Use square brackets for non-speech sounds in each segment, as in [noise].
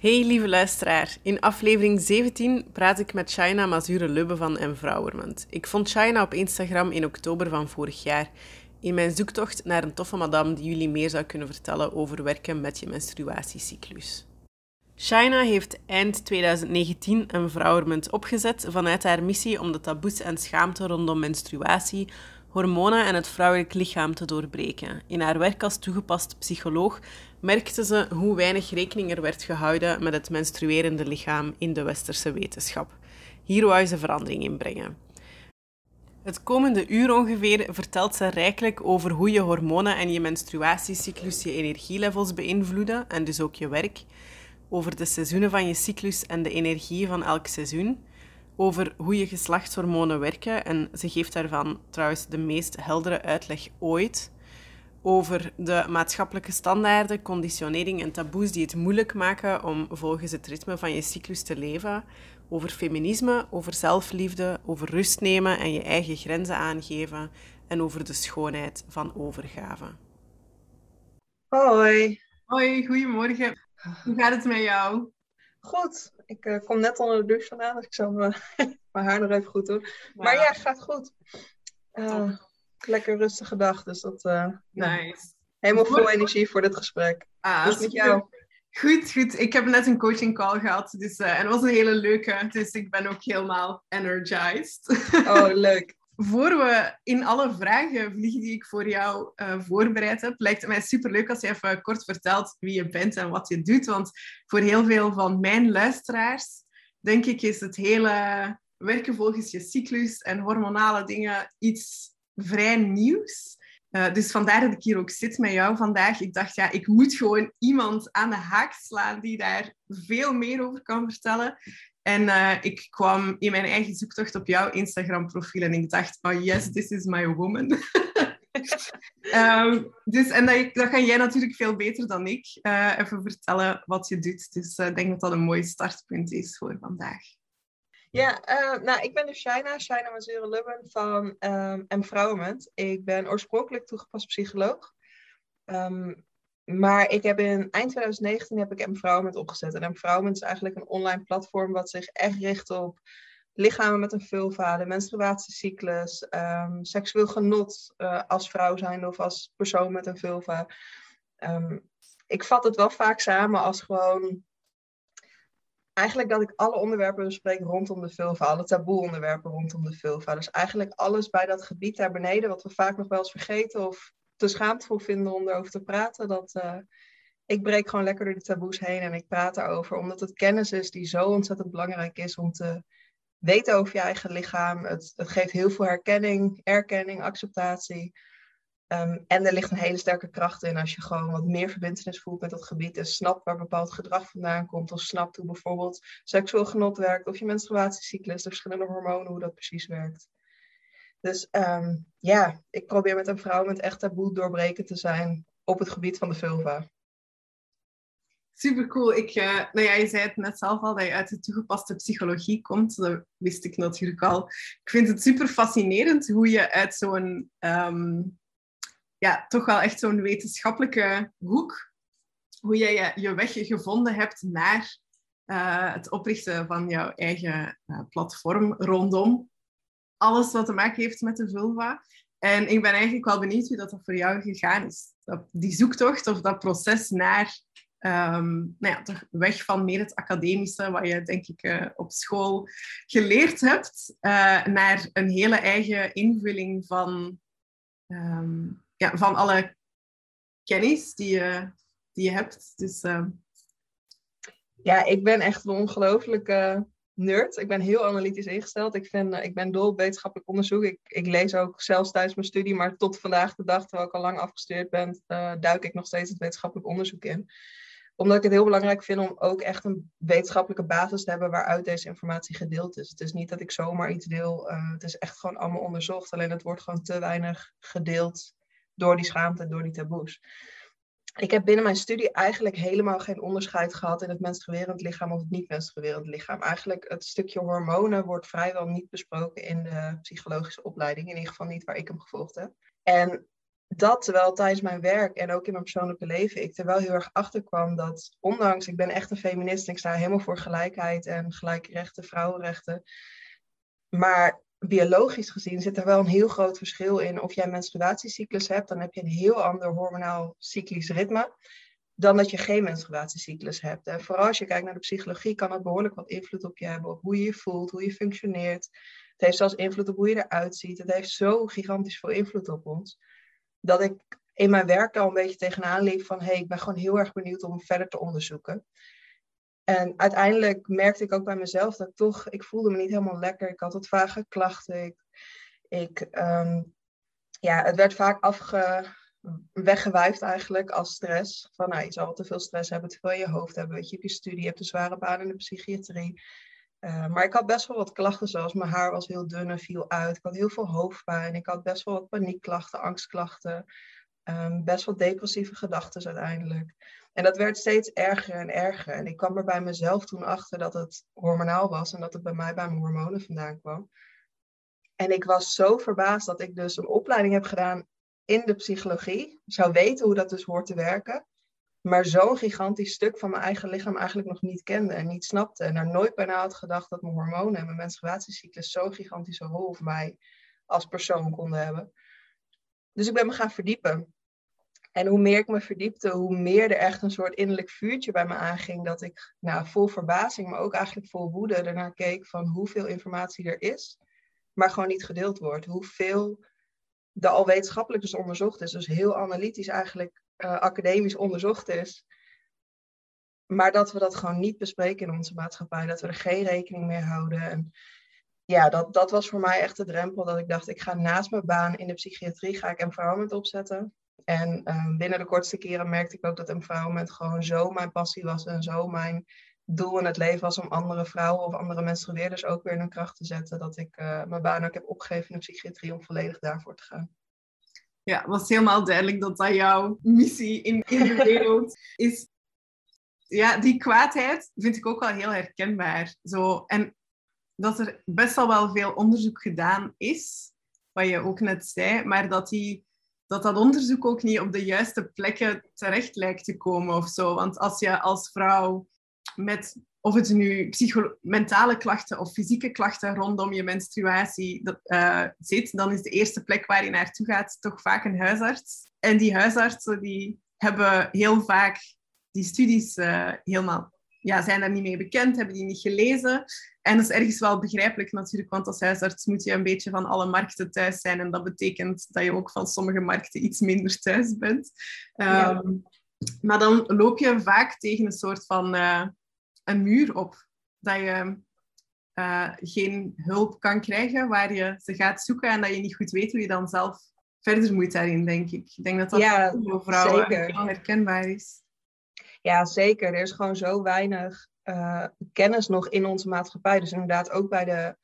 Hey lieve luisteraar, in aflevering 17 praat ik met Shaina Mazure-Lubbe van Empowerment. Ik vond Shaina op Instagram in oktober van vorig jaar in mijn zoektocht naar een toffe madame die jullie meer zou kunnen vertellen over werken met je menstruatiecyclus. Shaina heeft eind 2019 Empowerment opgezet vanuit haar missie om de taboes en schaamte rondom menstruatie, hormonen en het vrouwelijk lichaam te doorbreken. In haar werk als toegepast psycholoog merkte ze hoe weinig rekening er werd gehouden met het menstruerende lichaam in de westerse wetenschap. Hier wou ze verandering in brengen. Het komende uur ongeveer vertelt ze rijkelijk over hoe je hormonen en je menstruatiecyclus je energielevels beïnvloeden en dus ook je werk, over de seizoenen van je cyclus en de energie van elk seizoen, over hoe je geslachtshormonen werken en ze geeft daarvan trouwens de meest heldere uitleg ooit over de maatschappelijke standaarden, conditionering en taboes die het moeilijk maken om volgens het ritme van je cyclus te leven, over feminisme, over zelfliefde, over rust nemen en je eigen grenzen aangeven en over de schoonheid van overgave. Hoi. Hoi, goedemorgen. Hoe gaat het met jou? Goed. Ik uh, kom net onder de douche vandaan, dus ik zal mijn, [laughs] mijn haar nog even goed doen. Maar ja, het gaat goed. Uh, lekker rustige dag, dus dat... Uh, nice. Helemaal vol energie voor dit gesprek. Ah, dus met jou. Goed, goed. Ik heb net een coaching call gehad, dus, en het was een hele leuke, dus ik ben ook helemaal energized. [laughs] Oh, leuk. Voor we in alle vragen vliegen die ik voor jou uh, voorbereid heb, lijkt het mij superleuk als je even kort vertelt wie je bent en wat je doet. Want voor heel veel van mijn luisteraars, denk ik, is het hele werken volgens je cyclus en hormonale dingen iets vrij nieuws. Uh, dus vandaar dat ik hier ook zit met jou vandaag. Ik dacht, ja, ik moet gewoon iemand aan de haak slaan die daar veel meer over kan vertellen. En uh, ik kwam in mijn eigen zoektocht op jouw Instagram-profiel en ik dacht, oh yes, this is my woman. um, [laughs] dus, en dat, dat kan jij natuurlijk veel beter dan ik uh, even vertellen wat je doet. Dus ik denk dat dat een mooi startpunt is voor vandaag. Ja, uh, nou, ik ben dus Shaina, Shaina Mazure Lubben van um, Empowerment. Ik ben oorspronkelijk toegepast psycholoog. Um, maar ik heb in eind 2019 heb ik Empowerment opgezet. En Empowerment is eigenlijk een online platform wat zich echt richt op lichamen met een vulva, de menstruatiecyclus, um, seksueel genot uh, als vrouw zijn of als persoon met een vulva. ik vat het wel vaak samen als gewoon eigenlijk dat ik alle onderwerpen bespreek rondom de vulva, alle taboe onderwerpen rondom de vulva. Dus eigenlijk alles bij dat gebied daar beneden, wat we vaak nog wel eens vergeten of te schaamtevol vinden om erover te praten. Dat, uh, ik breek gewoon lekker door die taboes heen en ik praat daarover, omdat het kennis is die zo ontzettend belangrijk is om te weten over je eigen lichaam. Het, het geeft heel veel herkenning, erkenning, acceptatie. Ehm, en er ligt een hele sterke kracht in als je gewoon wat meer verbindenis voelt met dat gebied en snapt waar bepaald gedrag vandaan komt. Of snapt hoe bijvoorbeeld seksueel genot werkt of je menstruatiecyclus, de verschillende hormonen, hoe dat precies werkt. Dus um, ja, ik probeer met een vrouw met echt taboe doorbreken te zijn op het gebied van de vulva. Super cool. Ik, uh, nou ja, je zei het net zelf al dat je uit de toegepaste psychologie komt. Dat wist ik natuurlijk al. Ik vind het super fascinerend hoe je uit zo'n um, ja, toch wel echt zo'n wetenschappelijke hoek, hoe jij je, je weg gevonden hebt naar uh, het oprichten van jouw eigen uh, platform rondom alles wat te maken heeft met de vulva. En ik ben eigenlijk wel benieuwd hoe dat, voor jou gegaan is. Dat, die zoektocht of dat proces naar um, nou ja, toch weg van meer het academische, wat je denk ik uh, op school geleerd hebt, naar een hele eigen invulling van, um, ja, van alle kennis die je, die je hebt. Dus, uh... Ja, ik ben echt een ongelooflijke nerd. Ik ben heel analytisch ingesteld. Ik, vind, ik ben dol op wetenschappelijk onderzoek. Ik, ik, lees ook zelfs tijdens mijn studie, maar tot vandaag de dag, terwijl ik al lang afgestudeerd ben, uh, duik ik nog steeds het wetenschappelijk onderzoek in. Omdat ik het heel belangrijk vind om ook echt een wetenschappelijke basis te hebben waaruit deze informatie gedeeld is. Het is niet dat ik zomaar iets deel. Uh, het is echt gewoon allemaal onderzocht. Alleen het wordt gewoon te weinig gedeeld door die schaamte, door die taboes. Ik heb binnen mijn studie eigenlijk helemaal geen onderscheid gehad in het menstruerend lichaam of het niet menstruerend lichaam. Eigenlijk het stukje hormonen wordt vrijwel niet besproken in de psychologische opleiding, in ieder geval niet waar ik hem gevolgd heb. En dat terwijl tijdens mijn werk en ook in mijn persoonlijke leven ik er wel heel erg achter kwam dat ondanks ik ben echt een feminist en ik sta helemaal voor gelijkheid en gelijke rechten, vrouwenrechten. Maar biologisch gezien zit er wel een heel groot verschil in of jij menstruatiecyclus hebt, dan heb je een heel ander hormonaal cyclisch ritme dan dat je geen menstruatiecyclus hebt. En vooral als je kijkt naar de psychologie, kan dat behoorlijk wat invloed op je hebben, op hoe je je voelt, hoe je functioneert. Het heeft zelfs invloed op hoe je eruit ziet. Het heeft zo gigantisch veel invloed op ons dat ik in mijn werk al een beetje tegenaan liep van hey, ik ben gewoon heel erg benieuwd om verder te onderzoeken. En uiteindelijk merkte ik ook bij mezelf dat ik toch, ik voelde me niet helemaal lekker. Ik had wat vage klachten. Ik, ehm, ja, het werd vaak afge, eigenlijk als stress. Van nou, je zal te veel stress hebben, te veel in je hoofd hebben. Weet je, je studie, je hebt een zware baan in de psychiatrie. Uh, maar ik had best wel wat klachten, zoals mijn haar was heel dun en viel uit. Ik had heel veel hoofdpijn. Ik had best wel wat paniekklachten, angstklachten. Um, best wel depressieve gedachten uiteindelijk. En dat werd steeds erger en erger. En ik kwam er bij mezelf toen achter dat het hormonaal was en dat het bij mij bij mijn hormonen vandaan kwam. En ik was zo verbaasd dat ik dus een opleiding heb gedaan in de psychologie. Zou weten hoe dat dus hoort te werken maar zo'n gigantisch stuk van mijn eigen lichaam eigenlijk nog niet kende en niet snapte. En er nooit bijna had gedacht dat mijn hormonen en mijn menstruatiecyclus zo'n gigantische rol voor mij als persoon konden hebben. Dus ik ben me gaan verdiepen. En hoe meer ik me verdiepte, hoe meer er echt een soort innerlijk vuurtje bij me aanging. Dat ik nou, vol verbazing, maar ook eigenlijk vol woede ernaar keek van hoeveel informatie er is, maar gewoon niet gedeeld wordt. Hoeveel er al wetenschappelijk dus onderzocht is. Dus heel analytisch eigenlijk uh, academisch onderzocht is. Maar dat we dat gewoon niet bespreken in onze maatschappij. Dat we er geen rekening mee houden. En ja, dat, dat was voor mij echt de drempel. Dat ik dacht, ik ga naast mijn baan in de psychiatrie ga ik empowerment opzetten. En uh, binnen de kortste keren merkte ik ook dat empowerment gewoon zo mijn passie was. En zo mijn doel in het leven was om andere vrouwen of andere menstrueerders ook weer in hun kracht te zetten. Dat ik uh, mijn baan ook heb opgegeven in de psychiatrie om volledig daarvoor te gaan. Ja, was helemaal duidelijk dat dat jouw missie in, in de wereld is. Ja, die kwaadheid vind ik ook wel heel herkenbaar. Zo, en dat er best wel wel veel onderzoek gedaan is, wat je ook net zei, maar dat, die, dat dat onderzoek ook niet op de juiste plekken terecht lijkt te komen of zo. Want als je als vrouw met of het nu mentale klachten of fysieke klachten rondom je menstruatie uh, zit, dan is de eerste plek waar je naartoe gaat toch vaak een huisarts. En die huisartsen die hebben heel vaak die studies uh, helemaal, ja, zijn daar niet mee bekend, hebben die niet gelezen. En dat is ergens wel begrijpelijk natuurlijk, want als huisarts moet je een beetje van alle markten thuis zijn. En dat betekent dat je ook van sommige markten iets minder thuis bent. Ehm, maar dan loop je vaak tegen een soort van uh, een muur op. Dat je uh, geen hulp kan krijgen waar je ze gaat zoeken en dat je niet goed weet hoe je dan zelf verder moet daarin, denk ik. Ik denk dat dat ja, voor vrouwen heel herkenbaar is. Ja, zeker. Er is gewoon zo weinig uh, kennis nog in onze maatschappij. Dus inderdaad ook bij de,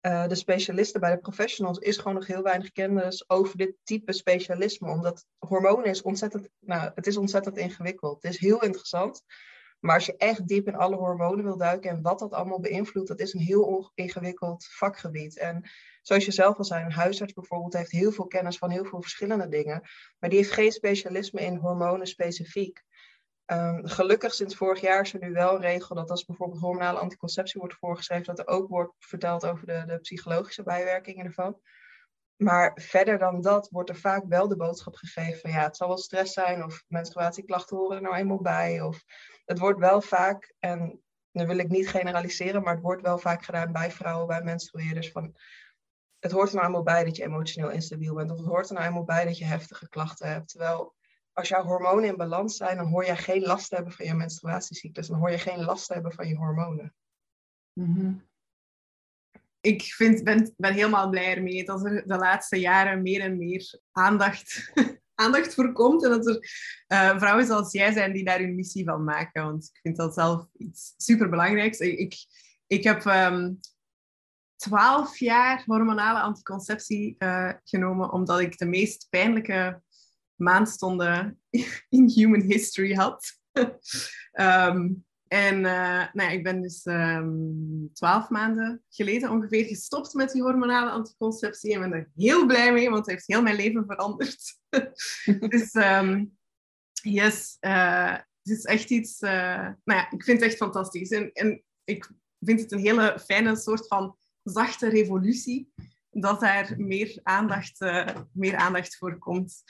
uh, de specialisten, bij de professionals, is gewoon nog heel weinig kennis over dit type specialisme. Omdat hormonen is ontzettend, nou, het is ontzettend ingewikkeld. Het is heel interessant. Maar als je echt diep in alle hormonen wil duiken en wat dat allemaal beïnvloedt, dat is een heel ingewikkeld vakgebied. En zoals je zelf al zei, een huisarts bijvoorbeeld heeft heel veel kennis van heel veel verschillende dingen, maar die heeft geen specialisme in hormonen specifiek. Um, gelukkig sinds vorig jaar is er nu wel een regel dat als bijvoorbeeld hormonale anticonceptie wordt voorgeschreven, dat er ook wordt verteld over de, de psychologische bijwerkingen ervan. Maar verder dan dat wordt er vaak wel de boodschap gegeven van ja, het zal wel stress zijn of menstruatieklachten horen er nou eenmaal bij. Of het wordt wel vaak, en nu wil ik niet generaliseren, maar het wordt wel vaak gedaan bij vrouwen, bij menstrueerders. Van, het hoort er nou eenmaal bij dat je emotioneel instabiel bent. Of het hoort er nou eenmaal bij dat je heftige klachten hebt. Terwijl als jouw hormonen in balans zijn, dan hoor je geen last hebben van je menstruatiecyclus. Dan hoor je geen last hebben van je hormonen. Mm ik vind, ben, ben helemaal blij ermee dat er de laatste jaren meer en meer aandacht, [laughs] aandacht voor komt. En dat er uh, vrouwen zoals jij zijn die daar hun missie van maken. Want ik vind dat zelf iets superbelangrijks. Ik, ik, heb um, twaalf jaar hormonale anticonceptie uh, genomen, omdat ik de meest pijnlijke maandstonden in human history had. um, En uh, nou ja, ik ben dus ehm, twaalf maanden geleden ongeveer gestopt met die hormonale anticonceptie. En ben er heel blij mee, want het heeft heel mijn leven veranderd. [laughs] dus um, yes, uh, het is echt iets... Uh, nou ja, ik vind het echt fantastisch. En, en ik vind het een hele fijne soort van zachte revolutie dat daar meer aandacht, meer aandacht voor komt.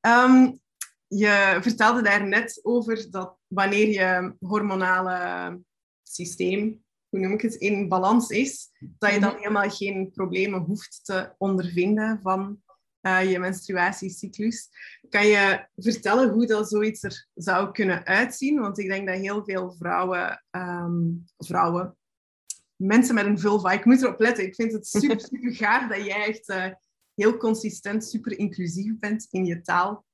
Um, je vertelde daar net over dat wanneer je hormonale systeem, hoe noem ik het, in balans is, dat je dan mhm. helemaal geen problemen hoeft te ondervinden van uh, je menstruatiecyclus. Kan je vertellen hoe dat zoiets er zou kunnen uitzien? Want ik denk dat heel veel vrouwen, um, vrouwen mensen met een vulva, ik moet erop letten. Ik vind het super, [laughs] super gaaf dat jij echt uh, heel consistent, super inclusief bent in je taal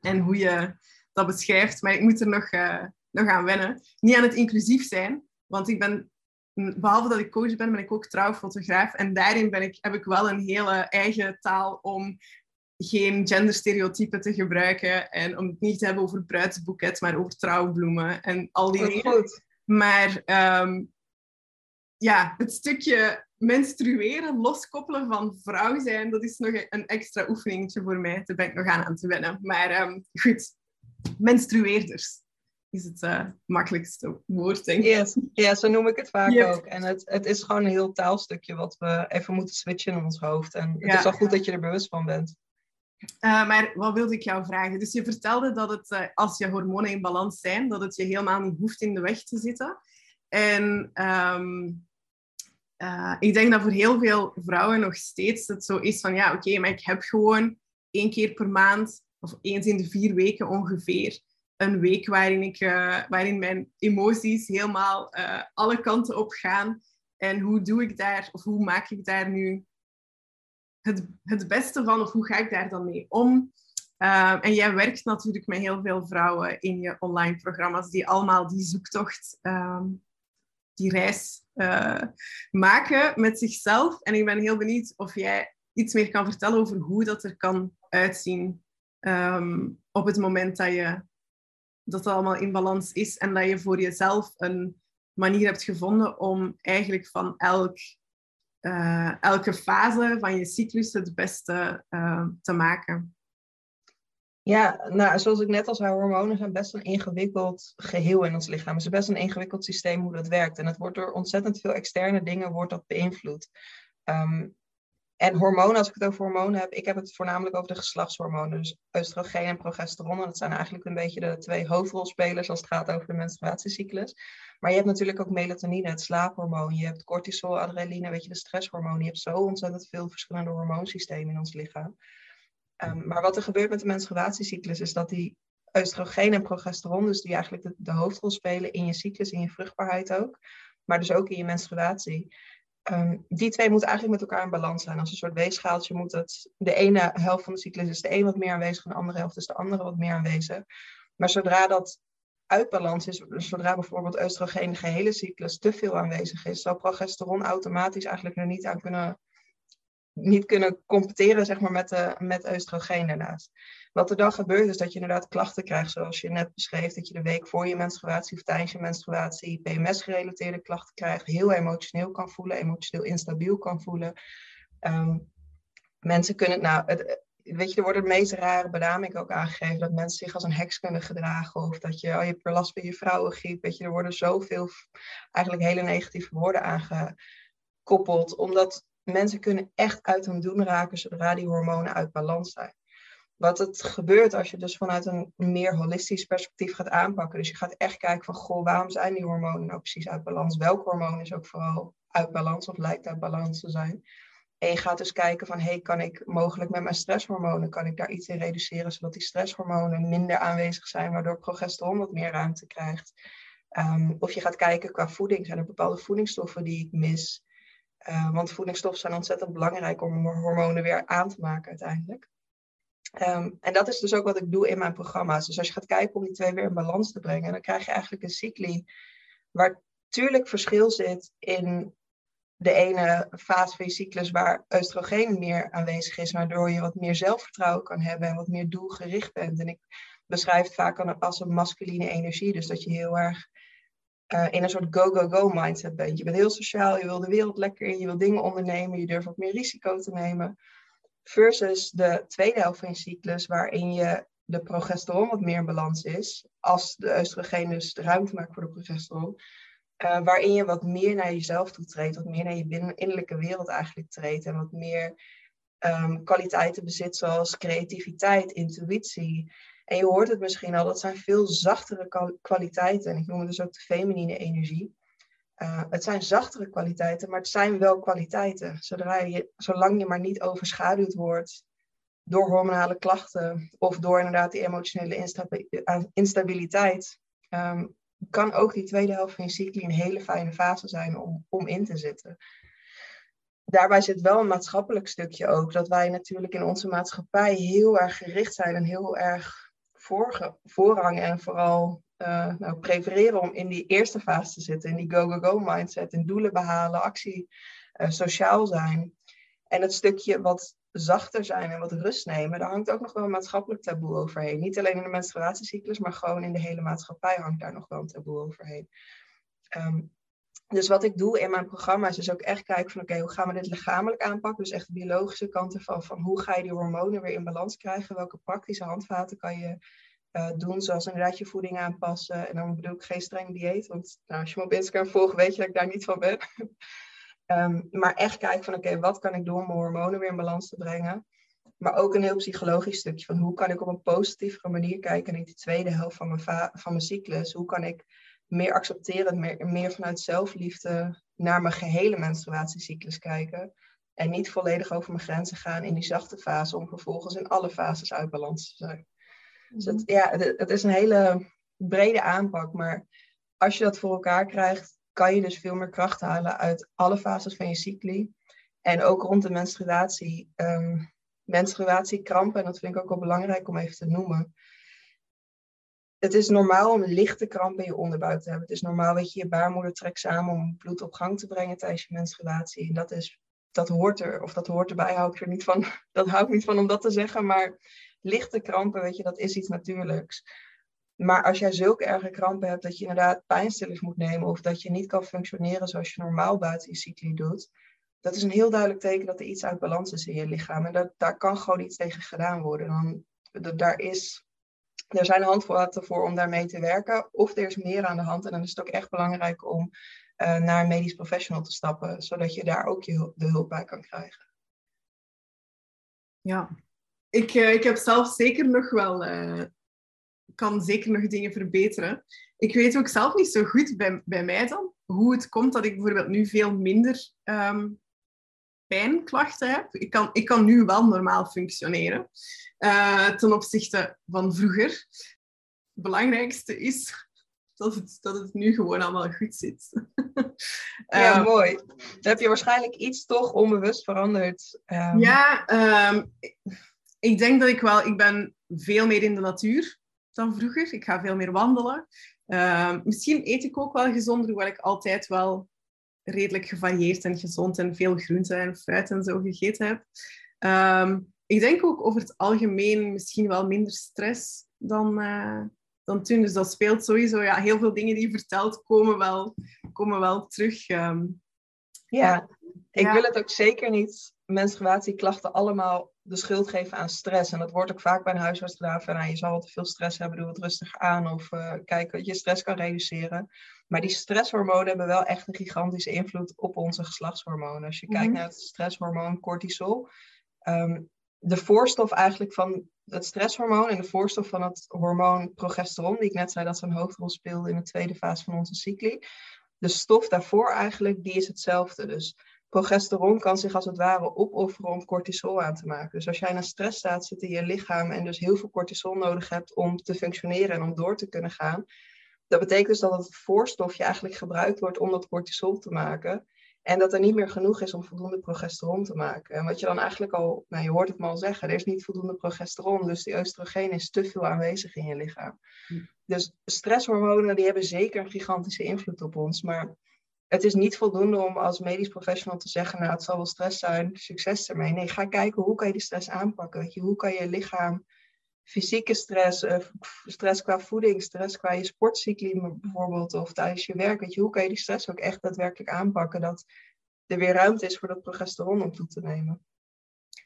en hoe je dat beschrijft. Maar ik moet er nog, uh, nog aan wennen. Niet aan het inclusief zijn, want ik ben, behalve dat ik coach ben, ben ik ook trouwfotograaf. En daarin ben ik, heb ik wel een hele eigen taal om geen genderstereotypen te gebruiken en om het niet te hebben over bruidsboeket, maar over trouwbloemen en al die dingen. Goed. Maar um, ja, het stukje menstrueren, loskoppelen van vrouw zijn, dat is nog een extra oefeningetje voor mij. Daar ben ik nog aan aan te wennen. Maar um, goed, menstrueerders is het uh, makkelijkste woord, denk ik. Yes. Ja, zo noem ik het vaak ook. En het, het is gewoon een heel taalstukje wat we even moeten switchen in ons hoofd. En het is wel goed dat je er bewust van bent. Uh, maar wat wilde ik jou vragen? Dus je vertelde dat het, uh, als je hormonen in balans zijn, dat het je helemaal niet hoeft in de weg te zitten. En um, uh, ik denk dat voor heel veel vrouwen nog steeds het zo is van ja, oké, maar ik heb gewoon één keer per maand of eens in de vier weken ongeveer een week waarin, ik, uh, waarin mijn emoties helemaal uh, alle kanten op gaan. En hoe doe ik daar, of hoe maak ik daar nu het, het beste van, of hoe ga ik daar dan mee om? en jij werkt natuurlijk met heel veel vrouwen in je online programma's die allemaal die zoektocht um, die reis uh, maken met zichzelf. En ik ben heel benieuwd of jij iets meer kan vertellen over hoe dat er kan uitzien um, op het moment dat je dat het allemaal in balans is en dat je voor jezelf een manier hebt gevonden om eigenlijk van elk, uh, elke fase van je cyclus het beste uh, te maken. Ja, nou, zoals ik net al zei, hormonen zijn best een ingewikkeld geheel in ons lichaam. Het is best een ingewikkeld systeem hoe dat werkt. En het wordt door ontzettend veel externe dingen wordt dat beïnvloed. Um, en hormonen, als ik het over hormonen heb, ik heb het voornamelijk over de geslachtshormonen. Dus oestrogeen en progesteron. dat zijn eigenlijk een beetje de twee hoofdrolspelers als het gaat over de menstruatiecyclus. Maar je hebt natuurlijk ook melatonine, het slaaphormoon. Je hebt cortisol, adrenaline, weet je, de stresshormoon. Je hebt zo ontzettend veel verschillende hormoonsystemen in ons lichaam. Ehm, maar wat er gebeurt met de menstruatiecyclus is dat die oestrogeen en progesteron, dus die eigenlijk de, de, hoofdrol spelen in je cyclus, in je vruchtbaarheid ook, maar dus ook in je menstruatie. Ehm, die twee moeten eigenlijk met elkaar in balans zijn. Als een soort weegschaaltje moet het, de ene helft van de cyclus is de een wat meer aanwezig en de andere helft is de andere wat meer aanwezig. Maar zodra dat uit balans is, zodra bijvoorbeeld oestrogeen de gehele cyclus te veel aanwezig is, zal progesteron automatisch eigenlijk er niet aan kunnen niet kunnen competeren zeg maar, met, de, met oestrogeen daarnaast. Wat er dan gebeurt is dat je inderdaad klachten krijgt, zoals je net beschreef, dat je de week voor je menstruatie of tijdens je menstruatie PMS-gerelateerde klachten krijgt, heel emotioneel kan voelen, emotioneel instabiel kan voelen. Um, mensen kunnen, nou, het, weet je, er worden de meest rare benamingen ook aangegeven, dat mensen zich als een heks kunnen gedragen, of dat je, oh, je hebt last van je vrouwengriep, weet je, er worden zoveel eigenlijk hele negatieve woorden aangekoppeld, omdat mensen kunnen echt uit hun doen raken zodra die hormonen uit balans zijn. Wat het gebeurt als je dus vanuit een meer holistisch perspectief gaat aanpakken. Dus je gaat echt kijken van, goh, waarom zijn die hormonen nou precies uit balans? Welk hormoon is ook vooral uit balans of lijkt uit balans te zijn? En je gaat dus kijken van, hey, kan ik mogelijk met mijn stresshormonen, kan ik daar iets in reduceren, zodat die stresshormonen minder aanwezig zijn, waardoor progesteron wat meer ruimte krijgt. Um, of je gaat kijken qua voeding, zijn er bepaalde voedingsstoffen die ik mis? Uh, want voedingsstoffen zijn ontzettend belangrijk om hormonen weer aan te maken uiteindelijk. Um, en dat is dus ook wat ik doe in mijn programma's. Dus als je gaat kijken om die twee weer in balans te brengen, dan krijg je eigenlijk een cycli waar tuurlijk verschil zit in de ene fase van je cyclus waar oestrogeen meer aanwezig is, waardoor je wat meer zelfvertrouwen kan hebben en wat meer doelgericht bent. En ik beschrijf het vaak als een masculine energie, dus dat je heel erg uh, in een soort go-go-go mindset bent. Je bent heel sociaal, je wil de wereld lekker in, je wil dingen ondernemen, je durft wat meer risico te nemen. Versus de tweede helft van je cyclus, waarin je de progesteron wat meer in balans is, als de oestrogeen dus de ruimte maakt voor de progesteron, uh, waarin je wat meer naar jezelf toe treedt, wat meer naar je binnen, innerlijke wereld eigenlijk treedt en wat meer um, kwaliteiten bezit zoals creativiteit, intuïtie. En je hoort het misschien al, dat zijn veel zachtere kwaliteiten. En ik noem het dus ook de feminine energie. Uh, het zijn zachtere kwaliteiten, maar het zijn wel kwaliteiten. Zodra je, zolang je maar niet overschaduwd wordt door hormonale klachten of door inderdaad die emotionele instabiliteit, um, kan ook die tweede helft van je cycli een hele fijne fase zijn om, om in te zitten. Daarbij zit wel een maatschappelijk stukje ook, dat wij natuurlijk in onze maatschappij heel erg gericht zijn en heel erg voorrang en vooral uh, nou, prefereren om in die eerste fase te zitten, in die go-go-go mindset, in doelen behalen, actie, uh, sociaal zijn. En het stukje wat zachter zijn en wat rust nemen, daar hangt ook nog wel een maatschappelijk taboe overheen. Niet alleen in de menstruatiecyclus, maar gewoon in de hele maatschappij hangt daar nog wel een taboe overheen. Um, dus wat ik doe in mijn programma's is ook echt kijken van oké, hoe gaan we dit lichamelijk aanpakken? Dus echt de biologische kant ervan, van hoe ga je die hormonen weer in balans krijgen? Welke praktische handvaten kan je uh, doen, zoals inderdaad je voeding aanpassen. En dan bedoel ik geen streng dieet, want nou, als je me op Instagram volgt, weet je dat ik daar niet van ben. um, [laughs] maar echt kijken van oké, wat kan ik doen om mijn hormonen weer in balans te brengen? Maar ook een heel psychologisch stukje van hoe kan ik op een positievere manier kijken naar die tweede helft van mijn, van mijn cyclus? Hoe kan ik meer accepterend, meer, meer vanuit zelfliefde naar mijn gehele menstruatiecyclus kijken? En niet volledig over mijn grenzen gaan in die zachte fase om vervolgens in alle fases uit balans te zijn. Dus het, mhm. ja, het, het, is een hele brede aanpak. Maar als je dat voor elkaar krijgt, kan je dus veel meer kracht halen uit alle fases van je cycli. En ook rond de menstruatie. Um, menstruatiekrampen, en dat vind ik ook wel belangrijk om even te noemen. Het is normaal om lichte krampen in je onderbuik te hebben. Het is normaal dat je je baarmoeder trekt samen om bloed op gang te brengen tijdens je menstruatie. En dat, is, dat hoort er, of dat hoort erbij, hou ik er niet van. [laughs] Dat hou ik niet van om dat te zeggen, maar lichte krampen, weet je, dat is iets natuurlijks. Maar als jij zulke erge krampen hebt dat je inderdaad pijnstillers moet nemen of dat je niet kan functioneren zoals je normaal buiten je cycli doet, dat is een heel duidelijk teken dat er iets uit balans is in je lichaam. En dat, daar kan gewoon iets tegen gedaan worden. Dan, dat, daar, is, er zijn handvaten voor om daarmee te werken. Of er is meer aan de hand. En dan is het ook echt belangrijk om uh, naar een medisch professional te stappen, zodat je daar ook je, de hulp bij kan krijgen. Ja, ik, uh, ik heb zelf zeker nog wel, uh, kan zeker nog dingen verbeteren. Ik weet ook zelf niet zo goed bij, bij mij dan hoe het komt dat ik bijvoorbeeld nu veel minder um, pijnklachten heb. Ik kan, ik kan nu wel normaal functioneren uh, ten opzichte van vroeger. Het belangrijkste is dat het, dat het nu gewoon allemaal goed zit. [laughs] ja, um, mooi. Dan heb je waarschijnlijk iets toch onbewust veranderd. Um... Ja, ik denk dat ik wel, ik ben veel meer in de natuur dan vroeger. Ik ga veel meer wandelen. Misschien eet ik ook wel gezonder, hoewel ik altijd wel redelijk gevarieerd en gezond en veel groente en fruit en zo gegeten heb. Um, ik denk ook over het algemeen misschien wel minder stress dan, uh, dan toen. Dus dat speelt sowieso. Ja, heel veel dingen die je vertelt komen wel, komen wel terug. Um, ja, ik ja. wil het ook zeker niet menstruatieklachten allemaal de schuld geven aan stress. En dat wordt ook vaak bij een huisarts gedaan van, nou, je zal wat te veel stress hebben, doe wat rustiger aan of uh, kijk dat je stress kan reduceren. Maar die stresshormonen hebben wel echt een gigantische invloed op onze geslachtshormonen. Als je kijkt mhm. naar het stresshormoon cortisol, um, de voorstof eigenlijk van het stresshormoon en de voorstof van het hormoon progesteron, die ik net zei dat zo'n hoofdrol speelde in de tweede fase van onze cycli. De stof daarvoor eigenlijk, die is hetzelfde. Dus progesteron kan zich als het ware opofferen om cortisol aan te maken. Dus als jij in een stressstaat zit in je lichaam en dus heel veel cortisol nodig hebt om te functioneren en om door te kunnen gaan, dat betekent dus dat het voorstofje eigenlijk gebruikt wordt om dat cortisol te maken. En dat er niet meer genoeg is om voldoende progesteron te maken. En wat je dan eigenlijk al, nou je hoort het me al zeggen, er is niet voldoende progesteron, dus die oestrogeen is te veel aanwezig in je lichaam. Hm. Dus stresshormonen die hebben zeker een gigantische invloed op ons, maar het is niet voldoende om als medisch professional te zeggen, nou het zal wel stress zijn, succes ermee. Nee, ga kijken hoe kan je die stress aanpakken. Weet je, hoe kan je lichaam fysieke stress, uh, stress qua voeding, stress qua je sportcycli bijvoorbeeld, of tijdens je werk. Weet je, hoe kan je die stress ook echt daadwerkelijk aanpakken dat er weer ruimte is voor dat progesteron om toe te nemen?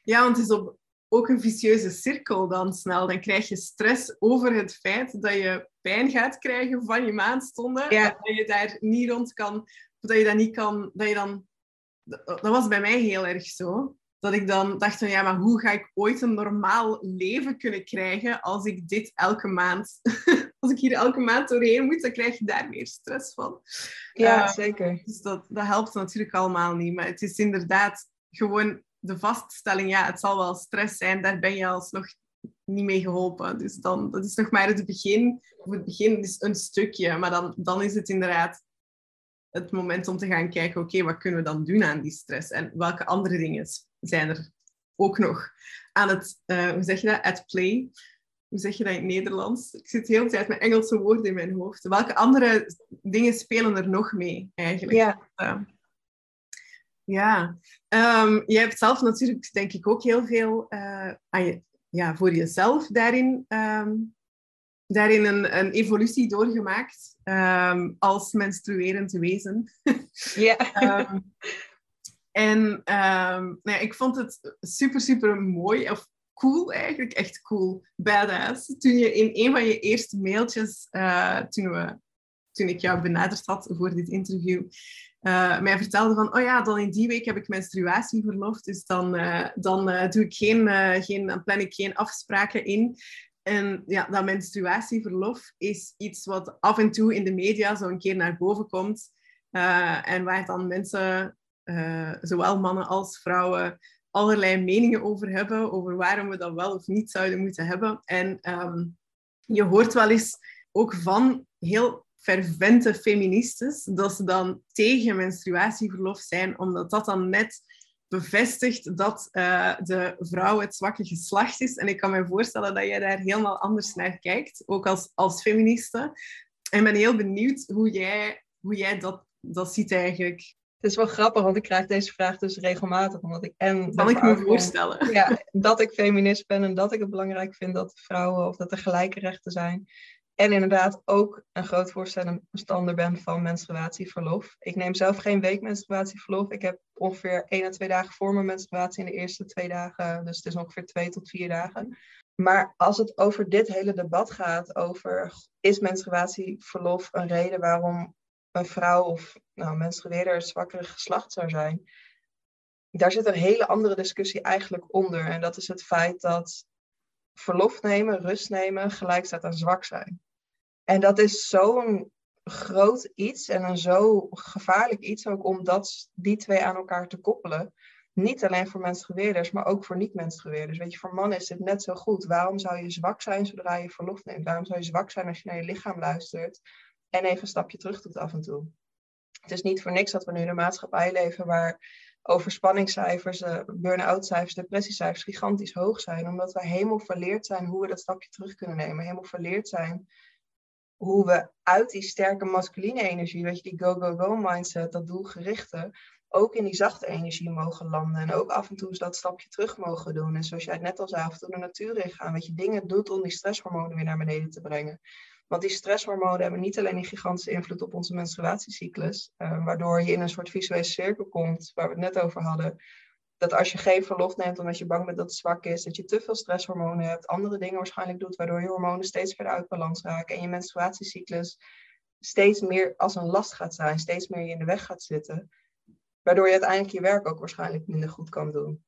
Ja, want het is op, ook een vicieuze cirkel dan snel. Dan krijg je stress over het feit dat je pijn gaat krijgen van je maandstonden. Ja. Dat je daar niet rond kan, dat je dat niet kan, dat je dan... Dat was bij mij heel erg zo dat ik dan dacht van ja, maar hoe ga ik ooit een normaal leven kunnen krijgen als ik dit elke maand, [laughs] als ik hier elke maand doorheen moet, dan krijg je daar meer stress van. Ja, uh, zeker. Dus dat, dat helpt natuurlijk allemaal niet. Maar het is inderdaad gewoon de vaststelling, ja, het zal wel stress zijn, daar ben je alsnog niet mee geholpen. Dus dan, dat is nog maar het begin. Of het begin is een stukje, maar dan, dan is het inderdaad het moment om te gaan kijken, oké, wat kunnen we dan doen aan die stress? En welke andere dingen zijn er ook nog aan het, uh, hoe zeg je dat, at play? Hoe zeg je dat in het Nederlands? Ik zit de hele tijd met Engelse woorden in mijn hoofd. Welke andere dingen spelen er nog mee, eigenlijk? Ja. Uh, ja. Um, jij hebt zelf natuurlijk, denk ik, ook heel veel uh, aan je, ja, voor jezelf daarin, um, daarin een, een evolutie doorgemaakt um, als menstruerend wezen. Ja. [laughs] En um, nou ja, ik vond het super, super mooi, of cool eigenlijk, echt cool, badass. Toen je in een van je eerste mailtjes, uh, toen, we, toen ik jou benaderd had voor dit interview, uh, mij vertelde van, oh ja, dan in die week heb ik menstruatieverlof, dus dan, uh, dan doe ik geen, geen, dan plan ik geen afspraken in. En ja, dat menstruatieverlof is iets wat af en toe in de media zo een keer naar boven komt. en waar dan mensen uh, zowel mannen als vrouwen allerlei meningen over hebben, over waarom we dat wel of niet zouden moeten hebben. En um, je hoort wel eens ook van heel fervente feministes dat ze dan tegen menstruatieverlof zijn, omdat dat dan net bevestigt dat uh, de vrouw het zwakke geslacht is. En ik kan me voorstellen dat jij daar helemaal anders naar kijkt, ook als, als feministe. En ben heel benieuwd hoe jij, hoe jij dat, dat ziet eigenlijk. Het is wel grappig, want ik krijg deze vraag dus regelmatig. Omdat ik en kan ik me voorstellen. Ja, dat ik feminist ben en dat ik het belangrijk vind dat vrouwen of dat er gelijke rechten zijn. En inderdaad ook een groot voorstander ben van menstruatieverlof. Ik neem zelf geen week menstruatieverlof. Ik heb ongeveer één à twee dagen voor mijn menstruatie in de eerste twee dagen. Dus het is ongeveer twee tot vier dagen. Maar als het over dit hele debat gaat, over is menstruatieverlof een reden waarom een vrouw of nou, menstrueerder het zwakkere geslacht zou zijn, daar zit een hele andere discussie eigenlijk onder. En dat is het feit dat verlof nemen, rust nemen, gelijk staat aan zwak zijn. En dat is zo'n groot iets en een zo gevaarlijk iets ook om dat, die twee aan elkaar te koppelen. Niet alleen voor menstrueerders, maar ook voor niet-menstrueerders. Weet je, voor mannen is dit net zo goed. Waarom zou je zwak zijn zodra je verlof neemt? Waarom zou je zwak zijn als je naar je lichaam luistert? en even een stapje terug doet af en toe. Het is niet voor niks dat we nu in een maatschappij leven waar overspanningscijfers, uh, burn-out cijfers, depressiecijfers gigantisch hoog zijn. Omdat we helemaal verleerd zijn hoe we dat stapje terug kunnen nemen. Helemaal verleerd zijn hoe we uit die sterke masculine energie, weet je, die go-go-go mindset, dat doelgerichte, ook in die zachte energie mogen landen. En ook af en toe dat stapje terug mogen doen. En zoals jij het net al zei, af en toe de natuur ingaan. Weet je, dingen doet om die stresshormonen weer naar beneden te brengen. Want die stresshormonen hebben niet alleen een gigantische invloed op onze menstruatiecyclus, uh, waardoor je in een soort visuele cirkel komt, waar we het net over hadden. Dat als je geen verlof neemt omdat je bang bent dat het zwak is, dat je te veel stresshormonen hebt, andere dingen waarschijnlijk doet, waardoor je hormonen steeds verder uit balans raken en je menstruatiecyclus steeds meer als een last gaat zijn, steeds meer je in de weg gaat zitten, waardoor je uiteindelijk je werk ook waarschijnlijk minder goed kan doen.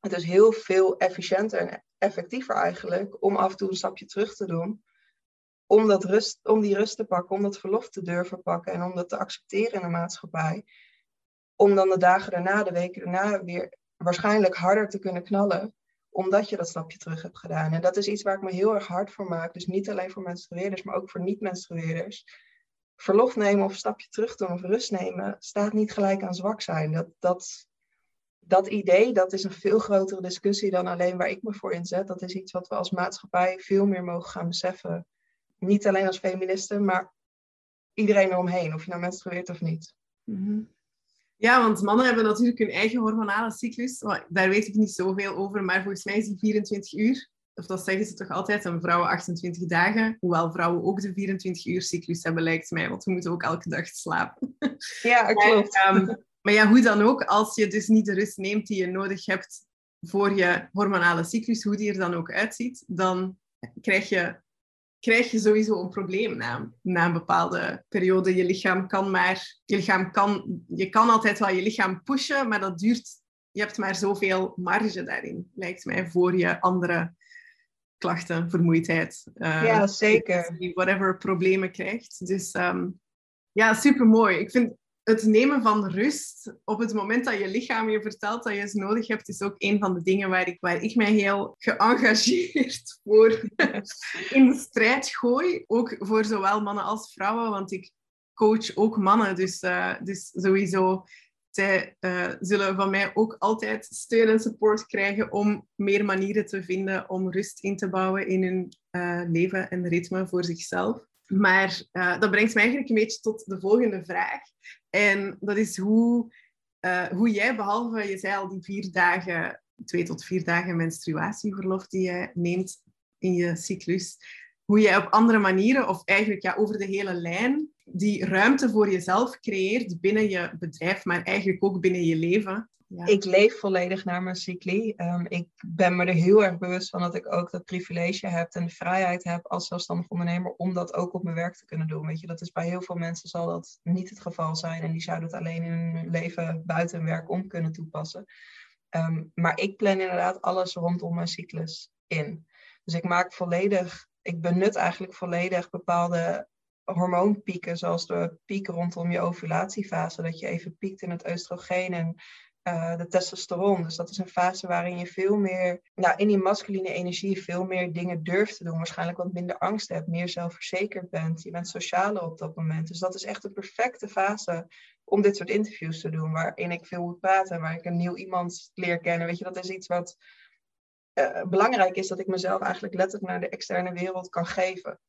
Het is heel veel efficiënter en effectiever eigenlijk om af en toe een stapje terug te doen om, dat rust, om die rust te pakken, om dat verlof te durven pakken en om dat te accepteren in de maatschappij. Om dan de dagen daarna, de weken daarna weer waarschijnlijk harder te kunnen knallen, omdat je dat stapje terug hebt gedaan. En dat is iets waar ik me heel erg hard voor maak. Dus niet alleen voor menstrueerders, maar ook voor niet-menstrueerders. Verlof nemen of stapje terug doen of rust nemen staat niet gelijk aan zwak zijn. Dat, dat, dat idee, dat is een veel grotere discussie dan alleen waar ik me voor inzet. Dat is iets wat we als maatschappij veel meer mogen gaan beseffen niet alleen als feministe, maar iedereen eromheen, of je nou menstrueert of niet. Mhm. Ja, want mannen hebben natuurlijk hun eigen hormonale cyclus. Daar weet ik niet zoveel over, maar volgens mij is die 24 uur. of dat zeggen ze toch altijd, een vrouwen 28 dagen. Hoewel vrouwen ook de 24 uur cyclus hebben, lijkt mij. Want we moeten ook elke dag slapen. [laughs] Ja, klopt. Maar, um, maar ja, hoe dan ook, als je dus niet de rust neemt die je nodig hebt voor je hormonale cyclus, hoe die er dan ook uitziet, dan krijg je, krijg je sowieso een probleem na, na een bepaalde periode. Je lichaam kan maar, je lichaam kan, je kan altijd wel je lichaam pushen, maar dat duurt, je hebt maar zoveel marge daarin, lijkt mij, voor je andere klachten, vermoeidheid. Uh, ja, zeker. Whatever problemen krijgt. Dus um, ja, super mooi. Ik vind het nemen van rust op het moment dat je lichaam je vertelt dat je het nodig hebt, is ook een van de dingen waar ik, waar ik mij heel geëngageerd [laughs] voor in de strijd gooi. Ook voor zowel mannen als vrouwen, want ik coach ook mannen. Dus, uh, dus sowieso, zij uh, zullen van mij ook altijd steun en support krijgen om meer manieren te vinden om rust in te bouwen in hun uh, leven en ritme voor zichzelf. Maar dat brengt mij eigenlijk een beetje tot de volgende vraag. En dat is hoe, uh, hoe jij, behalve je zei al die vier dagen, twee tot vier dagen menstruatieverlof die je neemt in je cyclus, hoe jij op andere manieren, of eigenlijk ja, over de hele lijn, die ruimte voor jezelf creëert binnen je bedrijf, maar eigenlijk ook binnen je leven. Ik leef volledig naar mijn cycli. Um, ik ben me er heel erg bewust van dat ik ook dat privilege heb en de vrijheid heb als zelfstandig ondernemer om dat ook op mijn werk te kunnen doen. Weet je, dat is bij heel veel mensen zal dat niet het geval zijn en die zouden het alleen in hun leven buiten werk om kunnen toepassen. Um, maar ik plan inderdaad alles rondom mijn cyclus in. Dus ik maak volledig, ik benut eigenlijk volledig bepaalde hormoonpieken, zoals de piek rondom je ovulatiefase, dat je even piekt in het oestrogeen en uh, de testosteron. Dus dat is een fase waarin je veel meer, nou, in die masculine energie veel meer dingen durft te doen. Waarschijnlijk wat minder angst hebt, meer zelfverzekerd bent. Je bent socialer op dat moment. Dus dat is echt de perfecte fase om dit soort interviews te doen. Waarin ik veel moet praten, waar ik een nieuw iemand leer kennen. Weet je, dat is iets wat uh, belangrijk is, dat ik mezelf eigenlijk letterlijk naar de externe wereld kan geven.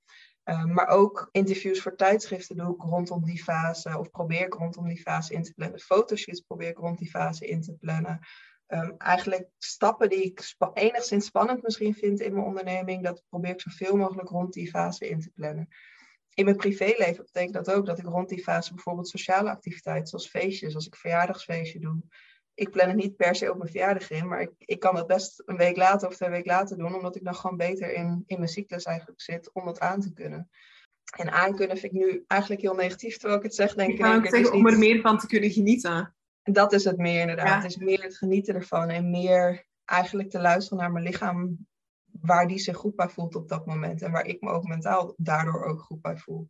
Ehm, maar ook interviews voor tijdschriften doe ik rondom die fase, of probeer ik rondom die fase in te plannen. Fotoshoots probeer ik rond die fase in te plannen. Um, eigenlijk stappen die ik enigszins spannend misschien vind in mijn onderneming, dat probeer ik zoveel mogelijk rond die fase in te plannen. In mijn privéleven betekent dat ook dat ik rond die fase bijvoorbeeld sociale activiteiten, zoals feestjes, als ik verjaardagsfeestje doe, ik plan het niet per se op mijn verjaardag in, maar ik, ik kan het best een week later of twee weken later doen, omdat ik dan gewoon beter in, in mijn cyclus eigenlijk zit om dat aan te kunnen. En aankunnen vind ik nu eigenlijk heel negatief, terwijl ik het zeg, denk ik. Ik om er meer van te kunnen genieten. Dat is het meer inderdaad. Het is meer het genieten ervan en meer eigenlijk te luisteren naar mijn lichaam, waar die zich goed bij voelt op dat moment en waar ik me ook mentaal daardoor ook goed bij voel.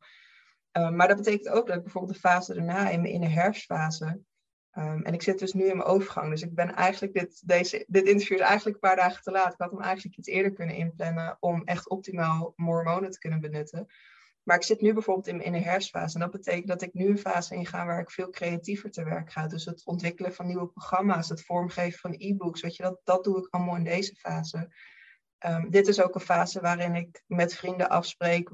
Uh, maar dat betekent ook dat ik bijvoorbeeld de fase daarna, in, in de herfstfase, Um, en ik zit dus nu in mijn overgang. Dus ik ben eigenlijk dit, deze, dit interview is eigenlijk een paar dagen te laat. Ik had hem eigenlijk iets eerder kunnen inplannen om echt optimaal hormonen te kunnen benutten. Maar ik zit nu bijvoorbeeld in, in de herfstfase. En dat betekent dat ik nu een fase inga waar ik veel creatiever te werk ga. Dus het ontwikkelen van nieuwe programma's, het vormgeven van e-books. Weet je, dat, dat doe ik allemaal in deze fase. Um, dit is ook een fase waarin ik met vrienden afspreek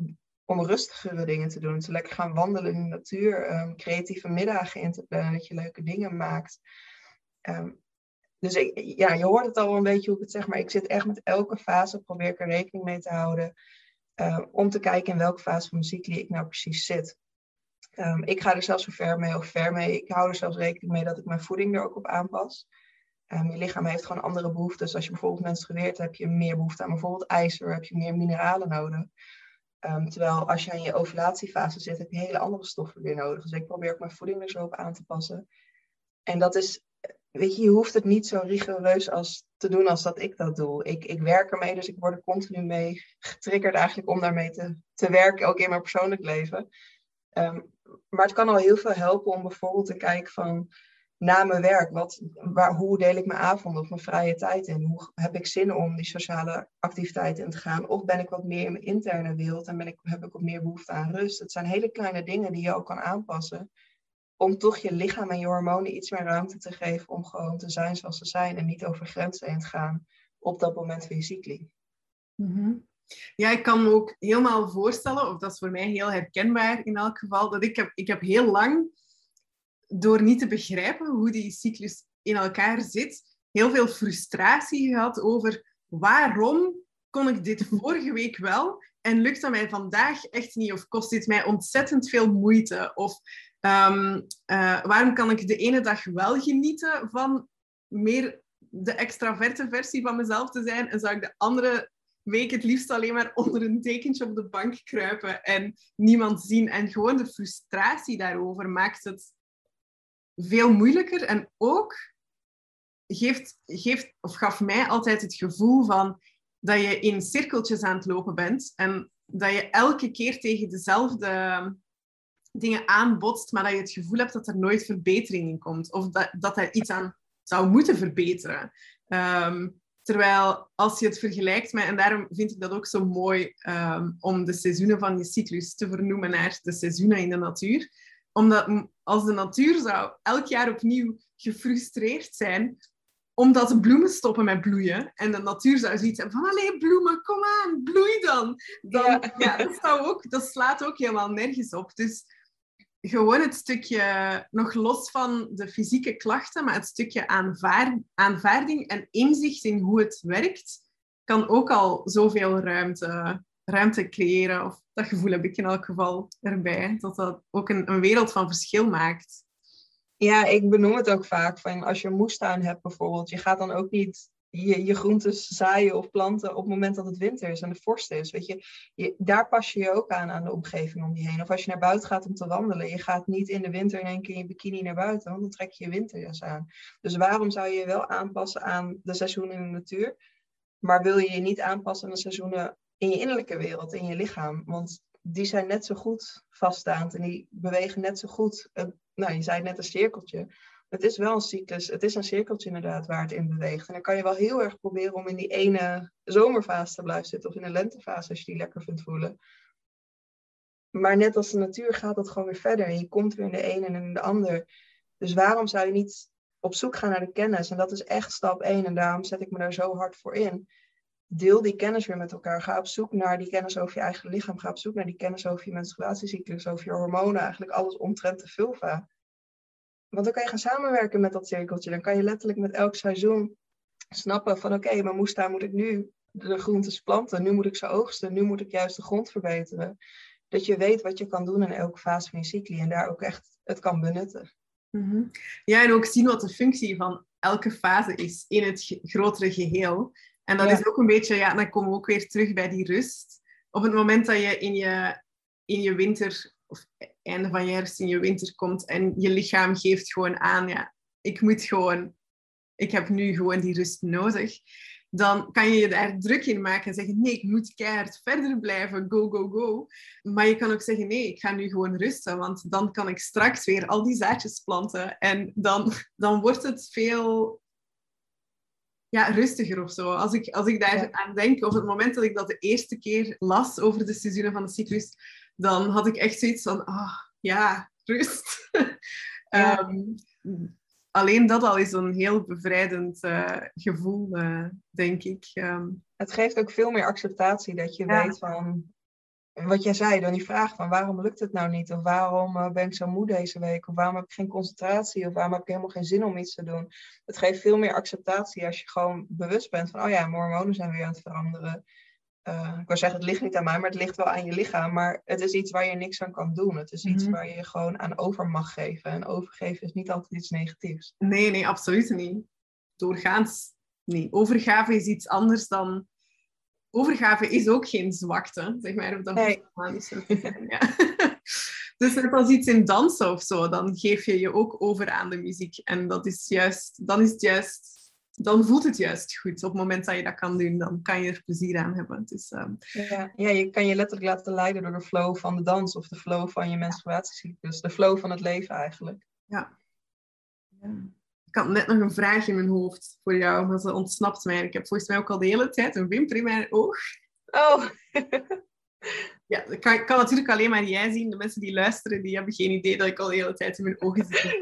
om rustigere dingen te doen. Te lekker gaan wandelen in de natuur, um, creatieve middagen in te plannen, dat je leuke dingen maakt. Um, dus ik, ja, je hoort het al een beetje hoe ik het zeg, maar ik zit echt met elke fase, probeer ik er rekening mee te houden. Uh, om te kijken in welke fase van muziek ik nou precies zit. Ik ga er zelfs zo ver mee of ver mee. Ik hou er zelfs rekening mee dat ik mijn voeding er ook op aanpas. Um, je lichaam heeft gewoon andere behoeftes. Als je bijvoorbeeld menstrueert, heb je meer behoefte aan bijvoorbeeld ijzer, heb je meer mineralen nodig. Um, terwijl als je in je ovulatiefase zit, heb je hele andere stoffen weer nodig. Dus ik probeer ook mijn voeding er zo op aan te passen. En dat is, weet je, je hoeft het niet zo rigoureus als te doen als dat ik dat doe. Ik, ik werk ermee, dus ik word er continu mee getriggerd eigenlijk om daarmee te, te werken, ook in mijn persoonlijk leven. Um, maar het kan al heel veel helpen om bijvoorbeeld te kijken van na mijn werk, wat, waar, hoe deel ik mijn avond of mijn vrije tijd in? Hoe heb ik zin om die sociale activiteiten in te gaan? Of ben ik wat meer in mijn interne wereld en ben ik, heb ik wat meer behoefte aan rust? Het zijn hele kleine dingen die je ook kan aanpassen om toch je lichaam en je hormonen iets meer ruimte te geven om gewoon te zijn zoals ze zijn en niet over grenzen heen te gaan op dat moment van je cycli. Mm Ja, ik kan me ook helemaal voorstellen, of dat is voor mij heel herkenbaar in elk geval, dat ik heb, ik heb heel lang door niet te begrijpen hoe die cyclus in elkaar zit, heel veel frustratie gehad over waarom kon ik dit vorige week wel en lukt dat mij vandaag echt niet? Of kost dit mij ontzettend veel moeite? Of ehm, eh, waarom kan ik de ene dag wel genieten van meer de extraverte versie van mezelf te zijn en zou ik de andere week het liefst alleen maar onder een tekentje op de bank kruipen en niemand zien. En gewoon de frustratie daarover maakt het veel moeilijker. En ook geeft, geeft of gaf mij altijd het gevoel van dat je in cirkeltjes aan het lopen bent en dat je elke keer tegen dezelfde dingen aanbotst, maar dat je het gevoel hebt dat er nooit verbetering in komt of dat, dat er iets aan zou moeten verbeteren. Ehm, terwijl als je het vergelijkt met, en daarom vind ik dat ook zo mooi um, om de seizoenen van je cyclus te vernoemen naar de seizoenen in de natuur. Omdat als de natuur zou elk jaar opnieuw gefrustreerd zijn omdat de bloemen stoppen met bloeien en de natuur zou zoiets hebben van allee bloemen, kom aan, bloei dan. dan ja. ja dat, zou ook, dat slaat ook helemaal nergens op. Dus gewoon het stukje, nog los van de fysieke klachten, maar het stukje aanvaard, aanvaarding en inzicht in hoe het werkt, kan ook al zoveel ruimte, ruimte creëren. Of dat gevoel heb ik in elk geval erbij, dat dat ook een, een wereld van verschil maakt. Ja, ik benoem het ook vaak van als je een moestuin hebt bijvoorbeeld, je gaat dan ook niet je, je groentes zaaien of planten op het moment dat het winter is en de vorst is. Weet je, je, daar pas je je ook aan aan de omgeving om je heen. Of als je naar buiten gaat om te wandelen, je gaat niet in de winter in één keer in je bikini naar buiten, want dan trek je je winterjas aan. Dus waarom zou je je wel aanpassen aan de seizoenen in de natuur, maar wil je je niet aanpassen aan de seizoenen in je innerlijke wereld, in je lichaam? Want die zijn net zo goed vaststaand en die bewegen net zo goed. nou, je zei net een cirkeltje het is wel een cyclus, het is een cirkeltje inderdaad waar het in beweegt. En dan kan je wel heel erg proberen om in die ene zomerfase te blijven zitten of in een lentefase als je die lekker vindt voelen. Maar net als de natuur gaat het gewoon weer verder en je komt weer in de ene en in de ander. Dus waarom zou je niet op zoek gaan naar de kennis? En dat is echt stap één en daarom zet ik me daar zo hard voor in. Deel die kennis weer met elkaar. Ga op zoek naar die kennis over je eigen lichaam. Ga op zoek naar die kennis over je menstruatiecyclus, over je hormonen, eigenlijk alles omtrent de vulva. Want dan kan je gaan samenwerken met dat cirkeltje. Dan kan je letterlijk met elk seizoen snappen van oké, okay, maar moestuin moet ik nu de groentes planten. Nu moet ik ze oogsten. Nu moet ik juist de grond verbeteren. Dat je weet wat je kan doen in elke fase van je cycli. En daar ook echt het kan benutten. Mhm. Ja, en ook zien wat de functie van elke fase is in het grotere geheel. En dat is ook een beetje, ja, dan komen we ook weer terug bij die rust. Op het moment dat je in je, in je winter of einde van je herfst in je winter komt en je lichaam geeft gewoon aan, ja, ik moet gewoon, ik heb nu gewoon die rust nodig, dan kan je je daar druk in maken en zeggen, nee, ik moet keihard verder blijven, go, go, go. Maar je kan ook zeggen, nee, ik ga nu gewoon rusten, want dan kan ik straks weer al die zaadjes planten en dan, dan wordt het veel ja, rustiger of zo. Als ik, als ik daar aan denk, op het moment dat ik dat de eerste keer las over de seizoenen van de cyclus, dan had ik echt zoiets van, ah, ja, rust. [laughs] Ehm, alleen dat al is een heel bevrijdend uh, gevoel, uh, denk ik. Um, het geeft ook veel meer acceptatie dat je weet van, wat jij zei, dan die vraag van waarom lukt het nou niet? Of waarom uh, ben ik zo moe deze week? Of waarom heb ik geen concentratie? Of waarom heb ik helemaal geen zin om iets te doen? Het geeft veel meer acceptatie als je gewoon bewust bent van, oh ja, mijn hormonen zijn weer aan het veranderen. Uh, ik wil zeggen, het ligt niet aan mij, maar het ligt wel aan je lichaam. Maar het is iets waar je niks aan kan doen. Het is iets mhm. waar je gewoon aan over mag geven. En overgeven is niet altijd iets negatiefs. Nee, nee, absoluut niet. Doorgaans niet. Overgave is iets anders dan... Overgave is ook geen zwakte, zeg maar. Dat nee. ja. [laughs] Dus net als iets in dansen of zo, dan geef je je ook over aan de muziek. En dat is juist, dan is het juist dan voelt het juist goed. Op het moment dat je dat kan doen, dan kan je er plezier aan hebben. Dus, um... ja, ja, je kan je letterlijk laten leiden door de flow van de dans of de flow van je menstruatiecyclus. De flow van het leven eigenlijk. Ja. ja. Ik had net nog een vraag in mijn hoofd voor jou, maar ze ontsnapt mij. Ik heb volgens mij ook al de hele tijd een wimper in mijn oog. Oh. [laughs] ja, dat kan, kan, natuurlijk alleen maar jij zien. De mensen die luisteren, die hebben geen idee dat ik al de hele tijd in mijn ogen zit.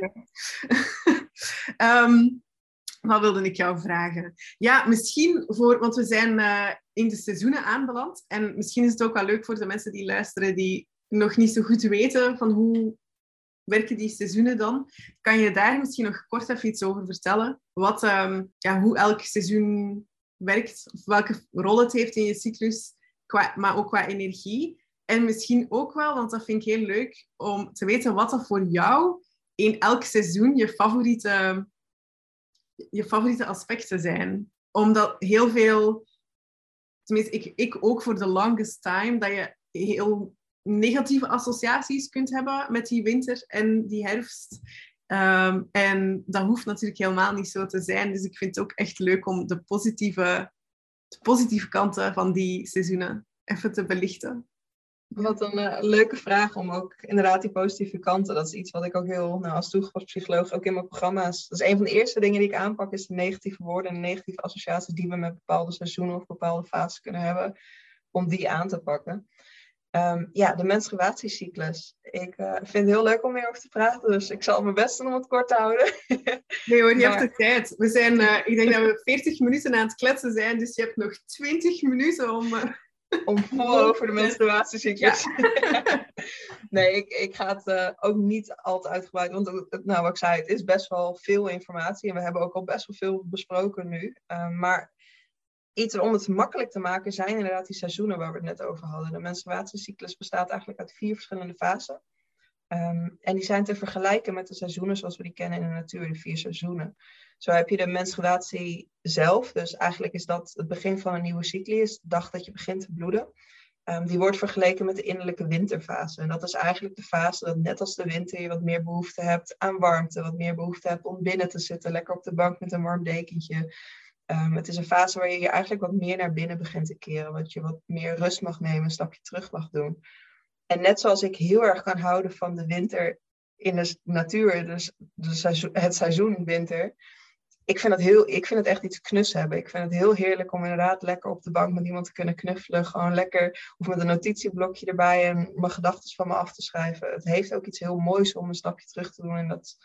um, [laughs] Wat wilde ik jou vragen? Ja, misschien voor, want we zijn uh, in de seizoenen aanbeland. En misschien is het ook wel leuk voor de mensen die luisteren die nog niet zo goed weten van hoe werken die seizoenen dan. Kan je daar misschien nog kort even iets over vertellen? Wat, um, ja, hoe elk seizoen werkt, of welke rol het heeft in je cyclus, qua, maar ook qua energie. En misschien ook wel, want dat vind ik heel leuk, om te weten wat dat voor jou in elk seizoen je favoriete, je favoriete aspecten zijn. Omdat heel veel, tenminste ik, ik ook voor de longest time, dat je heel negatieve associaties kunt hebben met die winter en die herfst. Ehm, en dat hoeft natuurlijk helemaal niet zo te zijn. Dus ik vind het ook echt leuk om de positieve, de positieve kanten van die seizoenen even te belichten. Wat een uh, leuke vraag om ook inderdaad die positieve kanten. Dat is iets wat ik ook heel, nou, als toegepast psycholoog, ook in mijn programma's. Dat is een van de eerste dingen die ik aanpak, is de negatieve woorden en negatieve associaties die we met bepaalde seizoenen of bepaalde fases kunnen hebben, om die aan te pakken. Ehm, ja, de menstruatiecyclus. Ik uh, vind het heel leuk om meer over te praten, dus ik zal mijn best doen om het kort te houden. [laughs] nee hoor, je hebt de tijd. We zijn, uh, ik denk dat we 40 minuten aan het kletsen zijn, dus je hebt nog 20 minuten om... Uh... [laughs] Om vol over de menstruatiecyclus. Ja. [laughs] nee, ik, ik ga het ook niet al te uitgebreid, want nou, wat ik zei, het is best wel veel informatie en we hebben ook al best wel veel besproken nu. Ehm, maar iets om het makkelijk te maken zijn inderdaad die seizoenen waar we het net over hadden. De menstruatiecyclus bestaat eigenlijk uit vier verschillende fasen. Um, en die zijn te vergelijken met de seizoenen zoals we die kennen in de natuur, de vier seizoenen. Zo heb je de menstruatie zelf, dus eigenlijk is dat het begin van een nieuwe cyclus, de dag dat je begint te bloeden. Um, die wordt vergeleken met de innerlijke winterfase. En dat is eigenlijk de fase dat net als de winter je wat meer behoefte hebt aan warmte, wat meer behoefte hebt om binnen te zitten, lekker op de bank met een warm dekentje. Um, het is een fase waar je je eigenlijk wat meer naar binnen begint te keren. Wat je wat meer rust mag nemen, een stapje terug mag doen. En net zoals ik heel erg kan houden van de winter in de natuur, dus de het seizoen winter. Ik vind, het heel, ik vind het echt iets knus hebben. Ik vind het heel heerlijk om inderdaad lekker op de bank met iemand te kunnen knuffelen. Gewoon lekker, of met een notitieblokje erbij en mijn gedachten van me af te schrijven. Het heeft ook iets heel moois om een stapje terug te doen. En dat,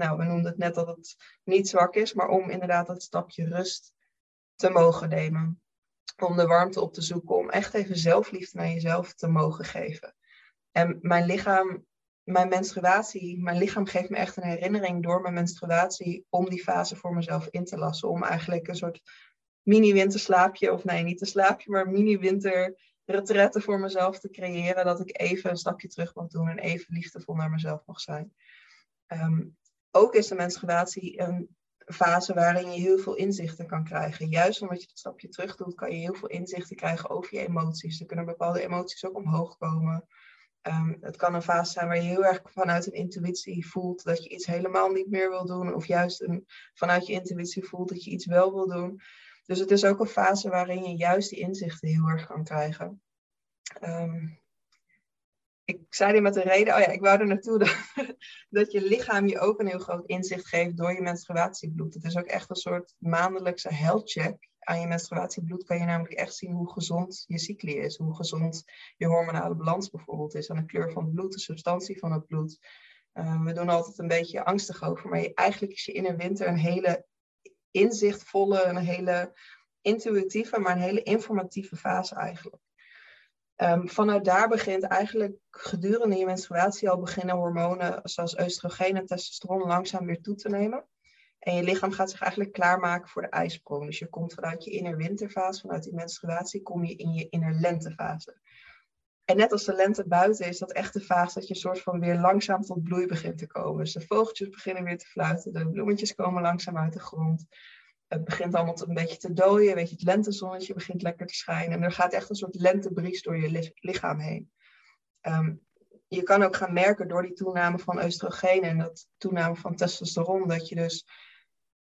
nou, we noemden het net dat het niet zwak is, maar om inderdaad dat stapje rust te mogen nemen. Om de warmte op te zoeken, om echt even zelfliefde naar jezelf te mogen geven. En mijn lichaam, mijn menstruatie, mijn lichaam geeft me echt een herinnering door mijn menstruatie om die fase voor mezelf in te lassen. Om eigenlijk een soort mini-winterslaapje, of nee, niet een slaapje, maar mini-winter retrette voor mezelf te creëren. Dat ik even een stapje terug mag doen en even liefdevol naar mezelf mag zijn. Ehm, ook is de menstruatie een fase waarin je heel veel inzichten kan krijgen. Juist omdat je het stapje terug doet, kan je heel veel inzichten krijgen over je emoties. Er kunnen bepaalde emoties ook omhoog komen. Um, het kan een fase zijn waar je heel erg vanuit een intuïtie voelt dat je iets helemaal niet meer wil doen. Of juist vanuit je intuïtie voelt dat je iets wel wil doen. Dus het is ook een fase waarin je juist die inzichten heel erg kan krijgen. Um, ik zei dit met een reden, oh ja, ik wou er naartoe dat, [laughs] dat je lichaam je ook een heel groot inzicht geeft door je menstruatiebloed. Het is ook echt een soort maandelijkse health check. Aan je menstruatiebloed kan je namelijk echt zien hoe gezond je cycli is, hoe gezond je hormonale balans bijvoorbeeld is, aan de kleur van het bloed, de substantie van het bloed. Uh, we doen altijd een beetje angstig over, maar eigenlijk is je in een winter een hele inzichtvolle, een hele intuïtieve, maar een hele informatieve fase eigenlijk. Um, vanuit daar begint eigenlijk gedurende je menstruatie al beginnen hormonen zoals oestrogeen en testosteron langzaam weer toe te nemen. En je lichaam gaat zich eigenlijk klaarmaken voor de ijsprong. Dus je komt vanuit je inner-winterfase, vanuit die menstruatie, kom je in je inner-lentefase. En net als de lente buiten is dat echt de fase dat je soort van weer langzaam tot bloei begint te komen. Dus de vogeltjes beginnen weer te fluiten, de bloemetjes komen langzaam uit de grond het begint allemaal een beetje te dooien. Weet je, het lentezonnetje begint lekker te schijnen. En er gaat echt een soort lentebries door je lichaam heen. Ehm, je kan ook gaan merken door die toename van oestrogeen en dat toename van testosteron, dat je dus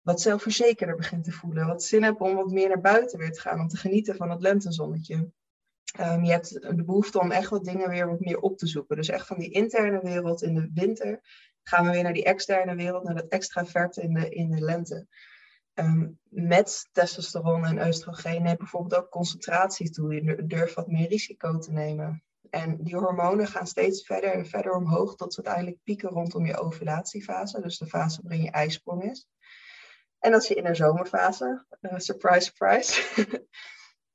wat zelfverzekerder begint te voelen. Wat zin hebt om wat meer naar buiten weer te gaan, om te genieten van het lentezonnetje. Um, je hebt de behoefte om echt wat dingen weer wat meer op te zoeken. Dus echt van die interne wereld in de winter gaan we weer naar die externe wereld, naar dat extraverte in de, in de lente. Ehm, met testosteron en oestrogeen neemt bijvoorbeeld ook concentratie toe. Je durft wat meer risico te nemen. En die hormonen gaan steeds verder en verder omhoog tot ze uiteindelijk pieken rondom je ovulatiefase. Dus de fase waarin je ijsprong is. En dat is je in een zomerfase. Uh, surprise, surprise. [laughs]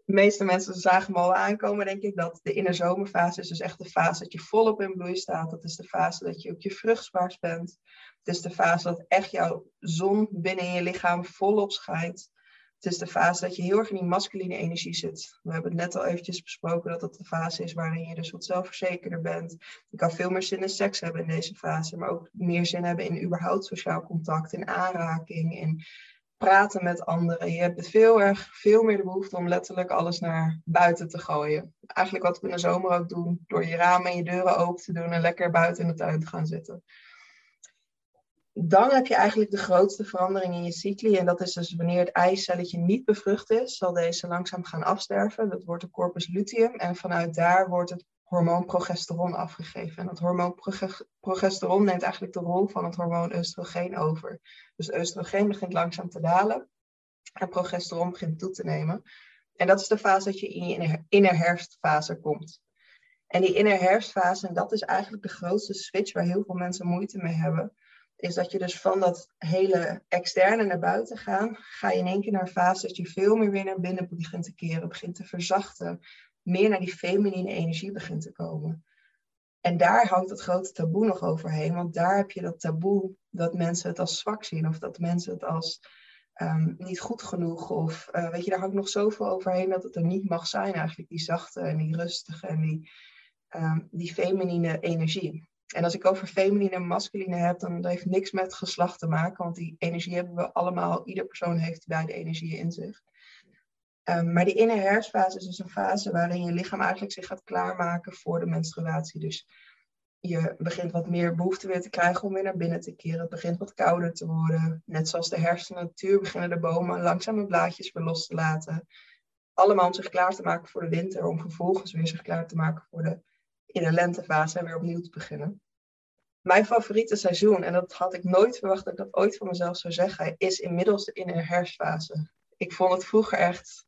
de meeste mensen zagen me al aankomen, denk ik, dat de innerzomerfase is dus echt de fase dat je volop in bloei staat. Dat is de fase dat je op je vruchtbaarst bent. Het is de fase dat echt jouw zon binnen je lichaam volop schijnt. Het is de fase dat je heel erg in die masculine energie zit. We hebben het net al eventjes besproken dat dat de fase is waarin je dus wat zelfverzekerder bent. Je kan veel meer zin in seks hebben in deze fase, maar ook meer zin hebben in überhaupt sociaal contact, in aanraking, in praten met anderen. Je hebt veel, erg, veel meer de behoefte om letterlijk alles naar buiten te gooien. Eigenlijk wat we in de zomer ook doen, door je ramen en je deuren open te doen en lekker buiten in de tuin te gaan zitten dan heb je eigenlijk de grootste verandering in je cycli. En dat is dus wanneer het eicelletje niet bevrucht is, zal deze langzaam gaan afsterven. Dat wordt de corpus luteum. En vanuit daar wordt het hormoon progesteron afgegeven. En dat hormoon progesteron neemt eigenlijk de rol van het hormoon oestrogeen over. Dus oestrogeen begint langzaam te dalen en progesteron begint toe te nemen. En dat is de fase dat je in je innerherfstfase komt. En die innerherfstfase, en dat is eigenlijk de grootste switch waar heel veel mensen moeite mee hebben is dat je dus van dat hele externe naar buiten gaan, ga je in één keer naar een fase dat je veel meer weer naar binnen begint te keren, begint te verzachten, meer naar die feminine energie begint te komen. En daar hangt het grote taboe nog overheen, want daar heb je dat taboe dat mensen het als zwak zien of dat mensen het als um, niet goed genoeg of uh, weet je, daar hangt nog zoveel overheen dat het er niet mag zijn eigenlijk, die zachte en die rustige en die, um, die feminine energie. En als ik over feminine en masculine heb, dan heeft niks met geslacht te maken, want die energie hebben we allemaal. Ieder persoon heeft beide energieën in zich. Um, maar die innerherfstfase is dus een fase waarin je lichaam eigenlijk zich gaat klaarmaken voor de menstruatie. Dus je begint wat meer behoefte weer te krijgen om weer naar binnen te keren. Het begint wat kouder te worden. Net zoals de herfst en de natuur beginnen de bomen langzaam hun blaadjes weer los te laten. Allemaal om zich klaar te maken voor de winter, om vervolgens weer zich klaar te maken voor de in de lentefase weer opnieuw te beginnen. Mijn favoriete seizoen, en dat had ik nooit verwacht dat ik dat ooit van mezelf zou zeggen, is inmiddels in een herfstfase. Ik vond het vroeger echt.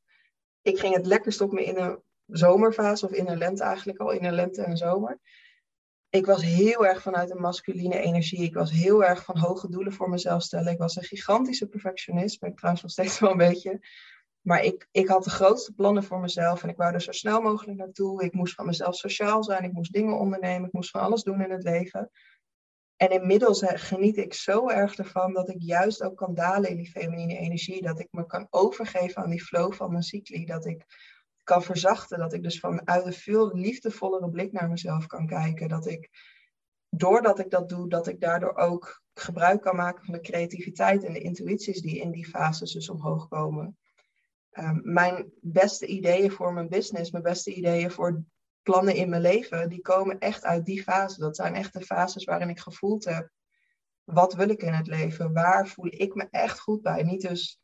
Ik ging het lekkerst op me in een zomerfase of in een lente eigenlijk al, in een lente en zomer. Ik was heel erg vanuit een masculine energie. Ik was heel erg van hoge doelen voor mezelf stellen. Ik was een gigantische perfectionist, ben ik trouwens nog steeds wel een beetje. Maar ik, ik had de grootste plannen voor mezelf en ik wou er zo snel mogelijk naartoe. Ik moest van mezelf sociaal zijn, ik moest dingen ondernemen, ik moest van alles doen in het leven. En inmiddels geniet ik zo erg ervan dat ik juist ook kan dalen in die feminine energie. Dat ik me kan overgeven aan die flow van mijn cycli. Dat ik kan verzachten. Dat ik dus vanuit een veel liefdevollere blik naar mezelf kan kijken. Dat ik, doordat ik dat doe, dat ik daardoor ook gebruik kan maken van de creativiteit en de intuïties die in die fases dus omhoog komen. Ehm, mijn beste ideeën voor mijn business, mijn beste ideeën voor plannen in mijn leven, die komen echt uit die fase. Dat zijn echt de fases waarin ik gevoeld heb, wat wil ik in het leven? Waar voel ik me echt goed bij? Niet dus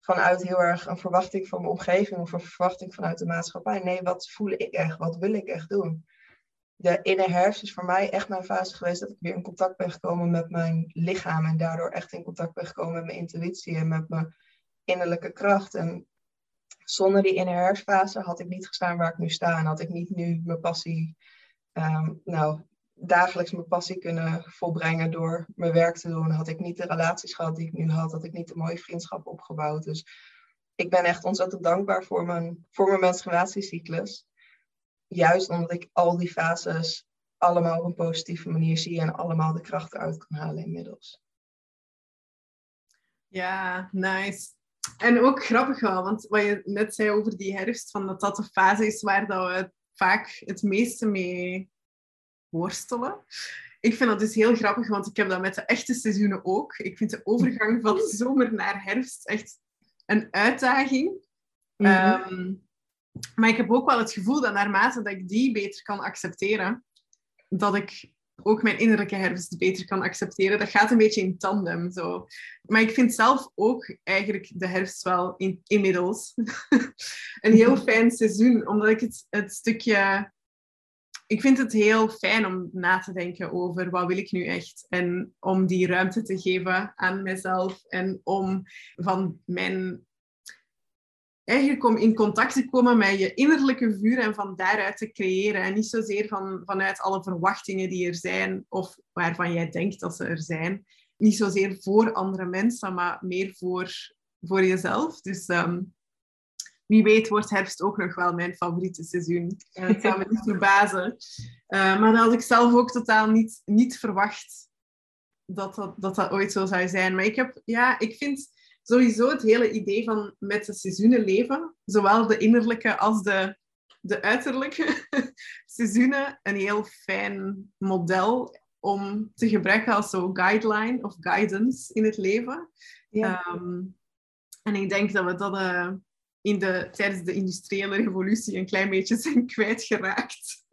vanuit heel erg een verwachting van mijn omgeving of een verwachting vanuit de maatschappij. Nee, wat voel ik echt? Wat wil ik echt doen? De inner herfst is voor mij echt mijn fase geweest dat ik weer in contact ben gekomen met mijn lichaam en daardoor echt in contact ben gekomen met mijn intuïtie en met mijn innerlijke kracht. En zonder die herfstfase had ik niet gestaan waar ik nu sta. En had ik niet nu mijn passie, ehm, nou, dagelijks mijn passie kunnen volbrengen door mijn werk te doen. Had ik niet de relaties gehad die ik nu had. Had ik niet de mooie vriendschap opgebouwd. Dus ik ben echt ontzettend dankbaar voor mijn, voor mijn menstruatiecyclus. Juist omdat ik al die fases allemaal op een positieve manier zie en allemaal de kracht eruit kan halen inmiddels. Ja, nice. En ook grappig wel, want wat je net zei over die herfst, van dat dat de fase is waar dat we vaak het meeste mee worstelen. Ik vind dat dus heel grappig, want ik heb dat met de echte seizoenen ook. Ik vind de overgang van zomer naar herfst echt een uitdaging. Mhm. Ehm, maar ik heb ook wel het gevoel dat naarmate dat ik die beter kan accepteren, dat ik ook mijn innerlijke herfst beter kan accepteren. Dat gaat een beetje in tandem. Zo. Maar ik vind zelf ook eigenlijk de herfst wel in, inmiddels [laughs] een heel fijn seizoen. Omdat ik het, het stukje... Ik vind het heel fijn om na te denken over wat wil ik nu echt. En om die ruimte te geven aan mezelf. En om van mijn eigenlijk om in contact te komen met je innerlijke vuur en van daaruit te creëren. En niet zozeer van, vanuit alle verwachtingen die er zijn of waarvan jij denkt dat ze er zijn. Niet zozeer voor andere mensen, maar meer voor, voor jezelf. Dus ehm, wie weet wordt herfst ook nog wel mijn favoriete seizoen. Uh, het zou me niet verbazen. Uh, maar dat had ik zelf ook totaal niet, niet verwacht dat dat, dat dat ooit zo zou zijn. Maar ik heb, ja, ik vind sowieso het hele idee van met de seizoenen leven, zowel de innerlijke als de, de uiterlijke [laughs] seizoenen, een heel fijn model om te gebruiken als zo guideline of guidance in het leven. Ja. Ehm, en ik denk dat we dat uh, in de, tijdens de industriële revolutie een klein beetje [laughs] zijn kwijtgeraakt.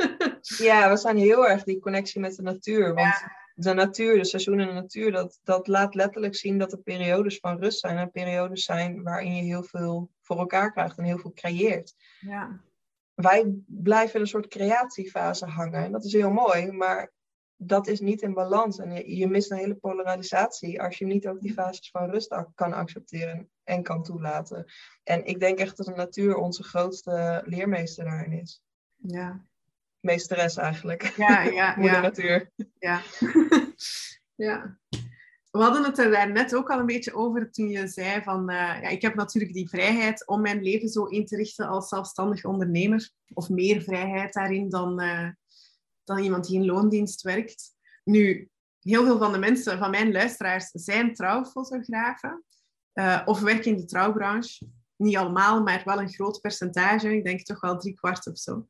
ja, we zijn heel erg die connectie met de natuur. Want de natuur, de seizoenen in de natuur, dat, dat laat letterlijk zien dat er periodes van rust zijn. En periodes zijn waarin je heel veel voor elkaar krijgt en heel veel creëert. Ja. Wij blijven in een soort creatiefase hangen. En dat is heel mooi, maar dat is niet in balans. En je, je mist een hele polarisatie als je niet ook die fases van rust kan accepteren en kan toelaten. En ik denk echt dat de natuur onze grootste leermeester daarin is. Ja. Meesteres eigenlijk. Ja, ja, [laughs] Moeder ja. natuur. Ja. [laughs] ja. We hadden het er daar net ook al een beetje over toen je zei van... Uh, ja, ik heb natuurlijk die vrijheid om mijn leven zo in te richten als zelfstandig ondernemer. Of meer vrijheid daarin dan, uh, dan iemand die in loondienst werkt. Nu, heel veel van de mensen, van mijn luisteraars, zijn trouwfotografen. Uh, of werken in de trouwbranche. Niet allemaal, maar wel een groot percentage. Ik denk toch wel drie kwart of zo.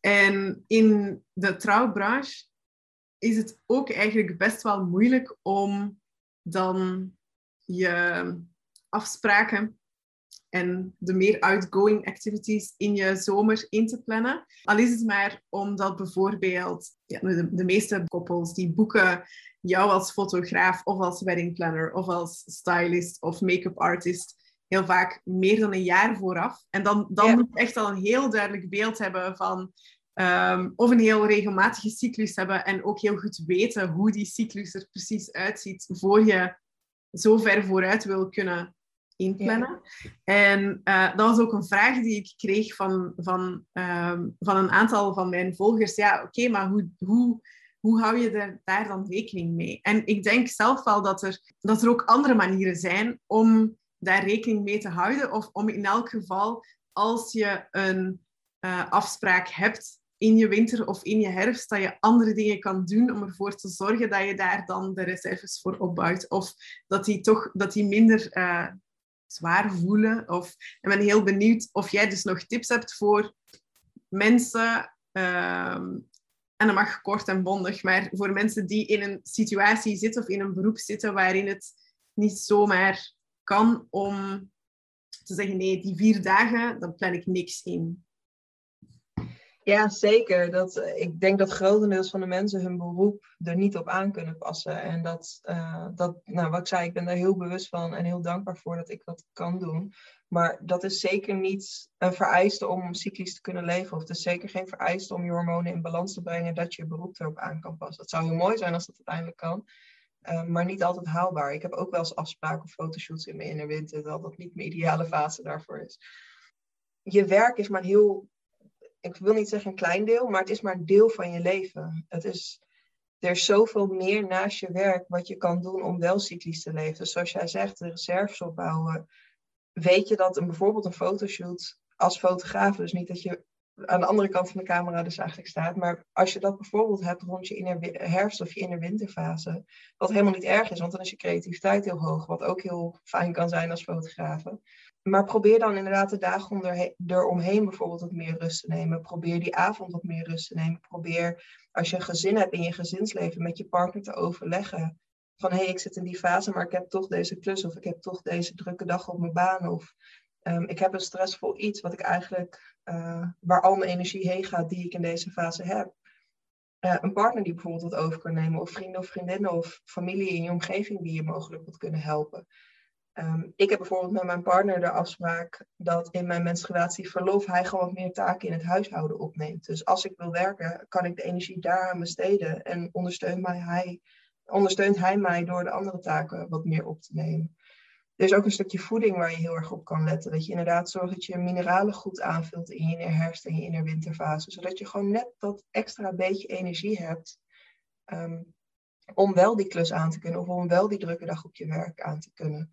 En in de trouwbranche is het ook eigenlijk best wel moeilijk om dan je afspraken en de meer outgoing activities in je zomer in te plannen. Al is het maar omdat bijvoorbeeld de, de meeste koppels die boeken jou als fotograaf of als wedding planner of als stylist of make-up artist heel vaak meer dan een jaar vooraf. En dan, dan moet je echt al een heel duidelijk beeld hebben van ehm, of een heel regelmatige cyclus hebben en ook heel goed weten hoe die cyclus er precies uitziet voor je zo ver vooruit wil kunnen inplannen. En uh, dat was ook een vraag die ik kreeg van, van, ehm, van een aantal van mijn volgers. Ja, oké, maar hoe, hoe, hoe hou je er, daar dan rekening mee? En ik denk zelf wel dat er, dat er ook andere manieren zijn om daar rekening mee te houden. Of om in elk geval, als je een uh, afspraak hebt in je winter of in je herfst, dat je andere dingen kan doen om ervoor te zorgen dat je daar dan de reserves voor opbouwt. Of dat die toch dat die minder uh, zwaar voelen. Of, ik ben heel benieuwd of jij dus nog tips hebt voor mensen, um, en dat mag kort en bondig, maar voor mensen die in een situatie zitten of in een beroep zitten waarin het niet zomaar kan om te zeggen, nee, die vier dagen, dan plan ik niks in. Ja, zeker. Dat, eh, ik denk dat grotendeels van de mensen hun beroep er niet op aan kunnen passen. En dat, uh, dat, nou wat ik zei, ik ben daar heel bewust van en heel dankbaar voor dat ik dat kan doen. Maar dat is zeker niet een vereiste om cyclisch te kunnen leven. Of het is zeker geen vereiste om je hormonen in balans te brengen dat je beroep erop aan kan passen. Dat zou heel mooi zijn als dat uiteindelijk kan. Uh, maar niet altijd haalbaar. Ik heb ook wel eens afspraken of fotoshoots in mijn innerwinter, dat dat niet mijn ideale fase daarvoor is. Je werk is maar heel ik wil niet zeggen een klein deel, maar het is maar een deel van je leven. Het is, er is zoveel meer naast je werk wat je kan doen om wel cyclisch te leven. Dus zoals jij zegt, de reserves opbouwen. Weet je dat een, bijvoorbeeld een fotoshoot als fotograaf, dus niet dat je aan de andere kant van de camera dus eigenlijk staat. Maar als je dat bijvoorbeeld hebt rond je herfst of je in de winterfase, wat helemaal niet erg is, want dan is je creativiteit heel hoog, wat ook heel fijn kan zijn als fotograaf. Maar probeer dan inderdaad de dagen eromheen bijvoorbeeld wat meer rust te nemen. Probeer die avond wat meer rust te nemen. Probeer als je een gezin hebt in je gezinsleven met je partner te overleggen. Van hé, hey, ik zit in die fase, maar ik heb toch deze klus of ik heb toch deze drukke dag op mijn baan. Of um, ik heb een stressvol iets wat ik eigenlijk, uh, waar al mijn energie heen gaat die ik in deze fase heb. Uh, een partner die bijvoorbeeld wat over kan nemen, of vrienden of vriendinnen of familie in je omgeving die je mogelijk wat kunnen helpen. Um, ik heb bijvoorbeeld met mijn partner de afspraak dat in mijn menstruatieverlof hij gewoon wat meer taken in het huishouden opneemt. Dus als ik wil werken, kan ik de energie daaraan besteden en ondersteunt, mij hij, ondersteunt hij mij door de andere taken wat meer op te nemen. Er is ook een stukje voeding waar je heel erg op kan letten. Dat je inderdaad zorgt dat je mineralen goed aanvult in je herfst en je innerwinterfase. Zodat je gewoon net dat extra beetje energie hebt um, om wel die klus aan te kunnen. Of om wel die drukke dag op je werk aan te kunnen.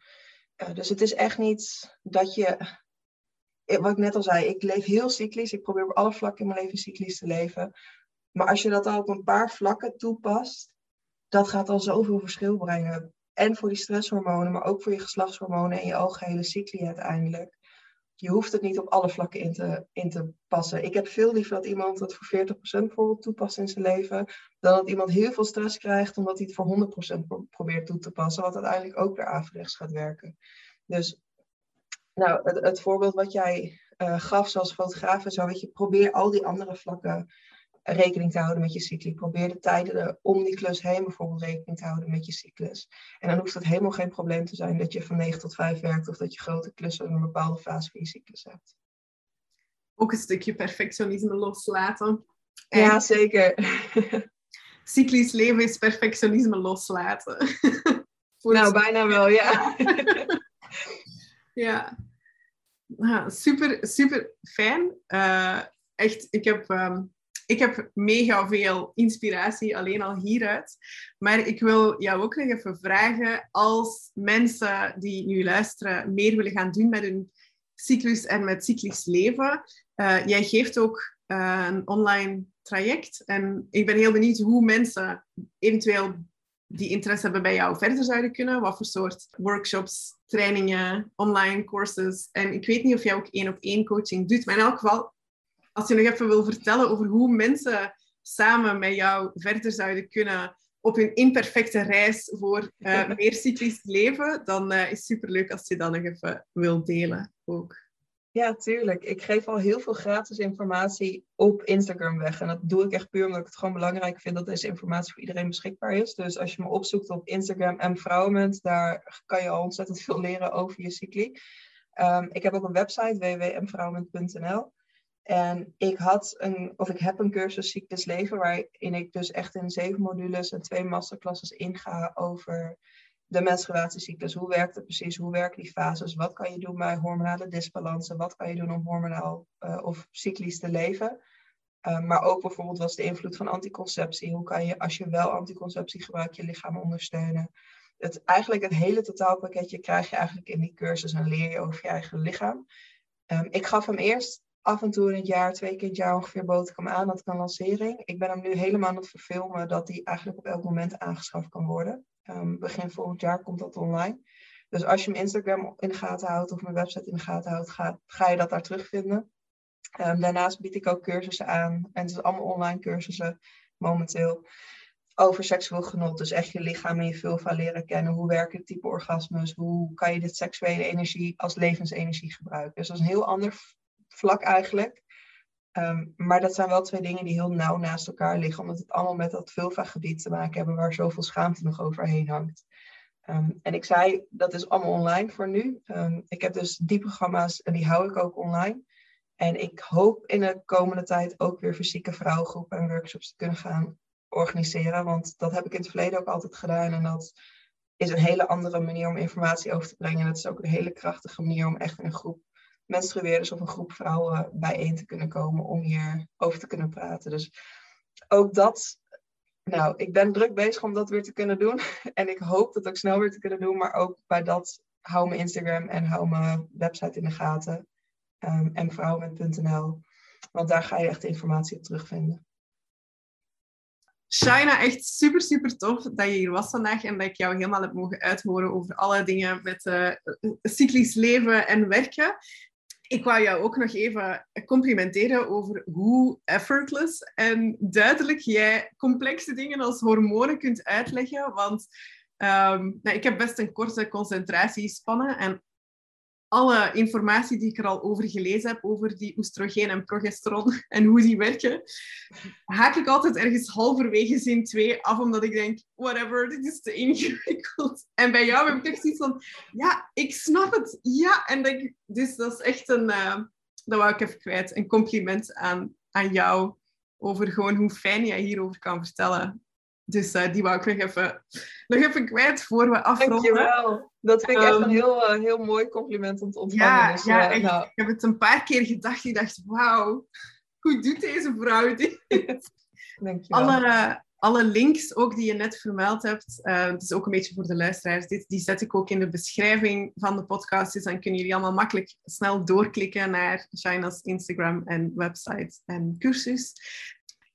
Uh, dus het is echt niet dat je, eh, wat ik net al zei, ik leef heel cyclisch. Ik probeer op alle vlakken in mijn leven cyclisch te leven. Maar als je dat al op een paar vlakken toepast, dat gaat al zoveel verschil brengen en voor die stresshormonen, maar ook voor je geslachtshormonen en je algehele cycli uiteindelijk. Je hoeft het niet op alle vlakken in te, in te passen. Ik heb veel liever dat iemand het voor 40% bijvoorbeeld toepast in zijn leven, dan dat iemand heel veel stress krijgt omdat hij het voor 100% probeert toe te passen, wat uiteindelijk ook weer averechts gaat werken. Dus nou, het, het voorbeeld wat jij uh, gaf, zoals fotograaf en zo, weet je, probeer al die andere vlakken rekening te houden met je cyclus. Probeer de tijden om die klus heen bijvoorbeeld rekening te houden met je cyclus. En dan hoeft het helemaal geen probleem te zijn dat je van 9 tot 5 werkt of dat je grote klussen in een bepaalde fase van je cyclus hebt. Ook een stukje perfectionisme loslaten. ja, zeker. [laughs] cyclisch leven is perfectionisme loslaten. [laughs] nou, bijna wel, ja. [laughs] ja. Nou, super, super fijn. Uh, echt, ik heb ehm, ik heb mega veel inspiratie alleen al hieruit. Maar ik wil jou ook nog even vragen, als mensen die nu luisteren meer willen gaan doen met hun cyclus en met cyclisch leven. Uh, jij geeft ook uh, een online traject. En ik ben heel benieuwd hoe mensen eventueel die interesse hebben bij jou verder zouden kunnen. Wat voor soort workshops, trainingen, online courses. En ik weet niet of jij ook één op één coaching doet. Maar in elk geval, als je nog even wil vertellen over hoe mensen samen met jou verder zouden kunnen op hun imperfecte reis voor uh, [laughs] meer cyclisch leven, dan uh, is het superleuk als je dat nog even wil delen ook. Ja, tuurlijk. Ik geef al heel veel gratis informatie op Instagram weg. En dat doe ik echt puur omdat ik het gewoon belangrijk vind dat deze informatie voor iedereen beschikbaar is. Dus als je me opzoekt op Instagram Empowerment, daar kan je al ontzettend veel leren over je cycli. Um, ik heb ook een website, www.empowerment.nl. En ik had een, of ik heb een cursus Cyclus Leven, waarin ik dus echt in zeven modules en twee masterclasses inga over de menstruatiecyclus. Hoe werkt het precies? Hoe werken die fases? Wat kan je doen bij hormonale disbalansen? Wat kan je doen om hormonaal uh, of cyclisch te leven? Uh, maar ook bijvoorbeeld wat is de invloed van anticonceptie? Hoe kan je, als je wel anticonceptie gebruikt, je lichaam ondersteunen? Het, eigenlijk het hele totaalpakketje krijg je eigenlijk in die cursus en leer je over je eigen lichaam. Um, ik gaf hem eerst af en toe in het jaar, twee keer het jaar ongeveer bood ik hem aan. Dat kan lancering. Ik ben hem nu helemaal aan het verfilmen dat die eigenlijk op elk moment aangeschaft kan worden. Um, begin volgend jaar komt dat online. Dus als je mijn Instagram in de gaten houdt of mijn website in de gaten houdt, ga, je dat daar terugvinden. Um, daarnaast bied ik ook cursussen aan. En het is allemaal online cursussen momenteel. Over seksueel genot. Dus echt je lichaam en je vulva leren kennen. Hoe werken type orgasmes? Hoe kan je dit seksuele energie als levensenergie gebruiken? Dus dat is een heel ander vlak eigenlijk. Ehm, maar dat zijn wel twee dingen die heel nauw naast elkaar liggen, omdat het allemaal met dat vulva-gebied te maken hebben waar zoveel schaamte nog overheen hangt. Ehm, en ik zei, dat is allemaal online voor nu. Um, ik heb dus die programma's en die hou ik ook online. En ik hoop in de komende tijd ook weer fysieke vrouwengroepen en workshops te kunnen gaan organiseren. Want dat heb ik in het verleden ook altijd gedaan. En dat is een hele andere manier om informatie over te brengen. En dat is ook een hele krachtige manier om echt in een groep menstrueerders of een groep vrouwen bijeen te kunnen komen om hier over te kunnen praten. Dus ook dat, nou, ik ben druk bezig om dat weer te kunnen doen. [laughs] En ik hoop dat ook snel weer te kunnen doen. Maar ook bij dat, hou mijn Instagram en hou mijn website in de gaten. Um, en vrouwen.nl. Want daar ga je echt informatie op terugvinden. Shaina, echt super, super tof dat je hier was vandaag en dat ik jou helemaal heb mogen uithoren over alle dingen met uh, cyclisch leven en werken ik wou jou ook nog even complimenteren over hoe effortless en duidelijk jij complexe dingen als hormonen kunt uitleggen. Want um, nou, ik heb best een korte concentratiespannen en alle informatie die ik er al over gelezen heb, over die oestrogeen en progesteron [laughs] en hoe die werken, haak ik altijd ergens halverwege zin 2 af, omdat ik denk, whatever, dit is te ingewikkeld. En bij jou heb ik echt zoiets van, ja, ik snap het, ja. En denk, dus dat is echt een, uh, dat wou ik even kwijt, een compliment aan, aan jou over gewoon hoe fijn jij hierover kan vertellen. Dus uh, die wou ik nog even, nog even kwijt voor we afronden. Dankjewel. Dat vind ik echt een ehm, heel, uh, heel mooi compliment om te ontvangen. Ja, dus, ja uh, nou. ik heb het een paar keer gedacht. Ik dacht, wauw, hoe doet deze vrouw dit? [laughs] Dankjewel. Alle, alle links ook die je net vermeld hebt, het is ook een beetje voor de luisteraars, dit, die zet ik ook in de beschrijving van de podcast. Dus dan kunnen jullie allemaal makkelijk snel doorklikken naar China's Instagram en website en cursus.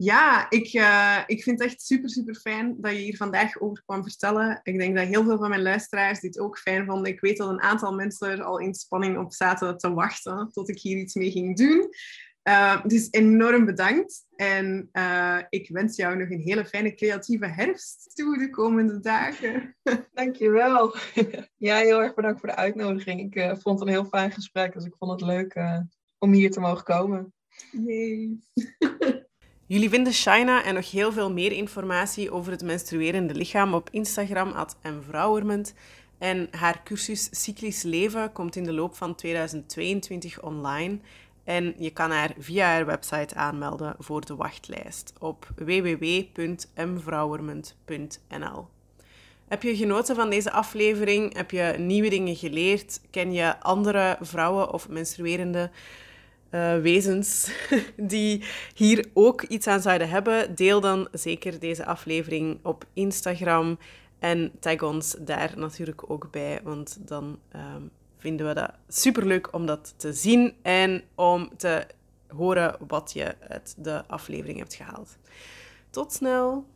Ja, ik, uh, ik vind het echt super, super fijn dat je hier vandaag over kwam vertellen. Ik denk dat heel veel van mijn luisteraars dit ook fijn vonden. Ik weet dat een aantal mensen er al in spanning op zaten te wachten tot ik hier iets mee ging doen. Uh, dus enorm bedankt. En uh, ik wens jou nog een hele fijne creatieve herfst toe de komende dagen. [laughs] Dankjewel. [laughs] Ja, heel erg bedankt voor de uitnodiging. Ik uh, vond het een heel fijn gesprek, dus ik vond het leuk om hier te mogen komen. Yay. [laughs] Jullie vinden Shaina en nog heel veel meer informatie over het menstruerende lichaam op Instagram at. En haar cursus Cyclisch Leven komt in de loop van 2022 online. En je kan haar via haar website aanmelden voor de wachtlijst op www.mvrouwerment.nl. Heb je genoten van deze aflevering? Heb je nieuwe dingen geleerd? Ken je andere vrouwen of menstruerende uh, wezens [laughs] die hier ook iets aan zouden hebben? Deel dan zeker deze aflevering op Instagram en tag ons daar natuurlijk ook bij, want dan um, vinden we dat superleuk om dat te zien en om te horen wat je uit de aflevering hebt gehaald. Tot snel!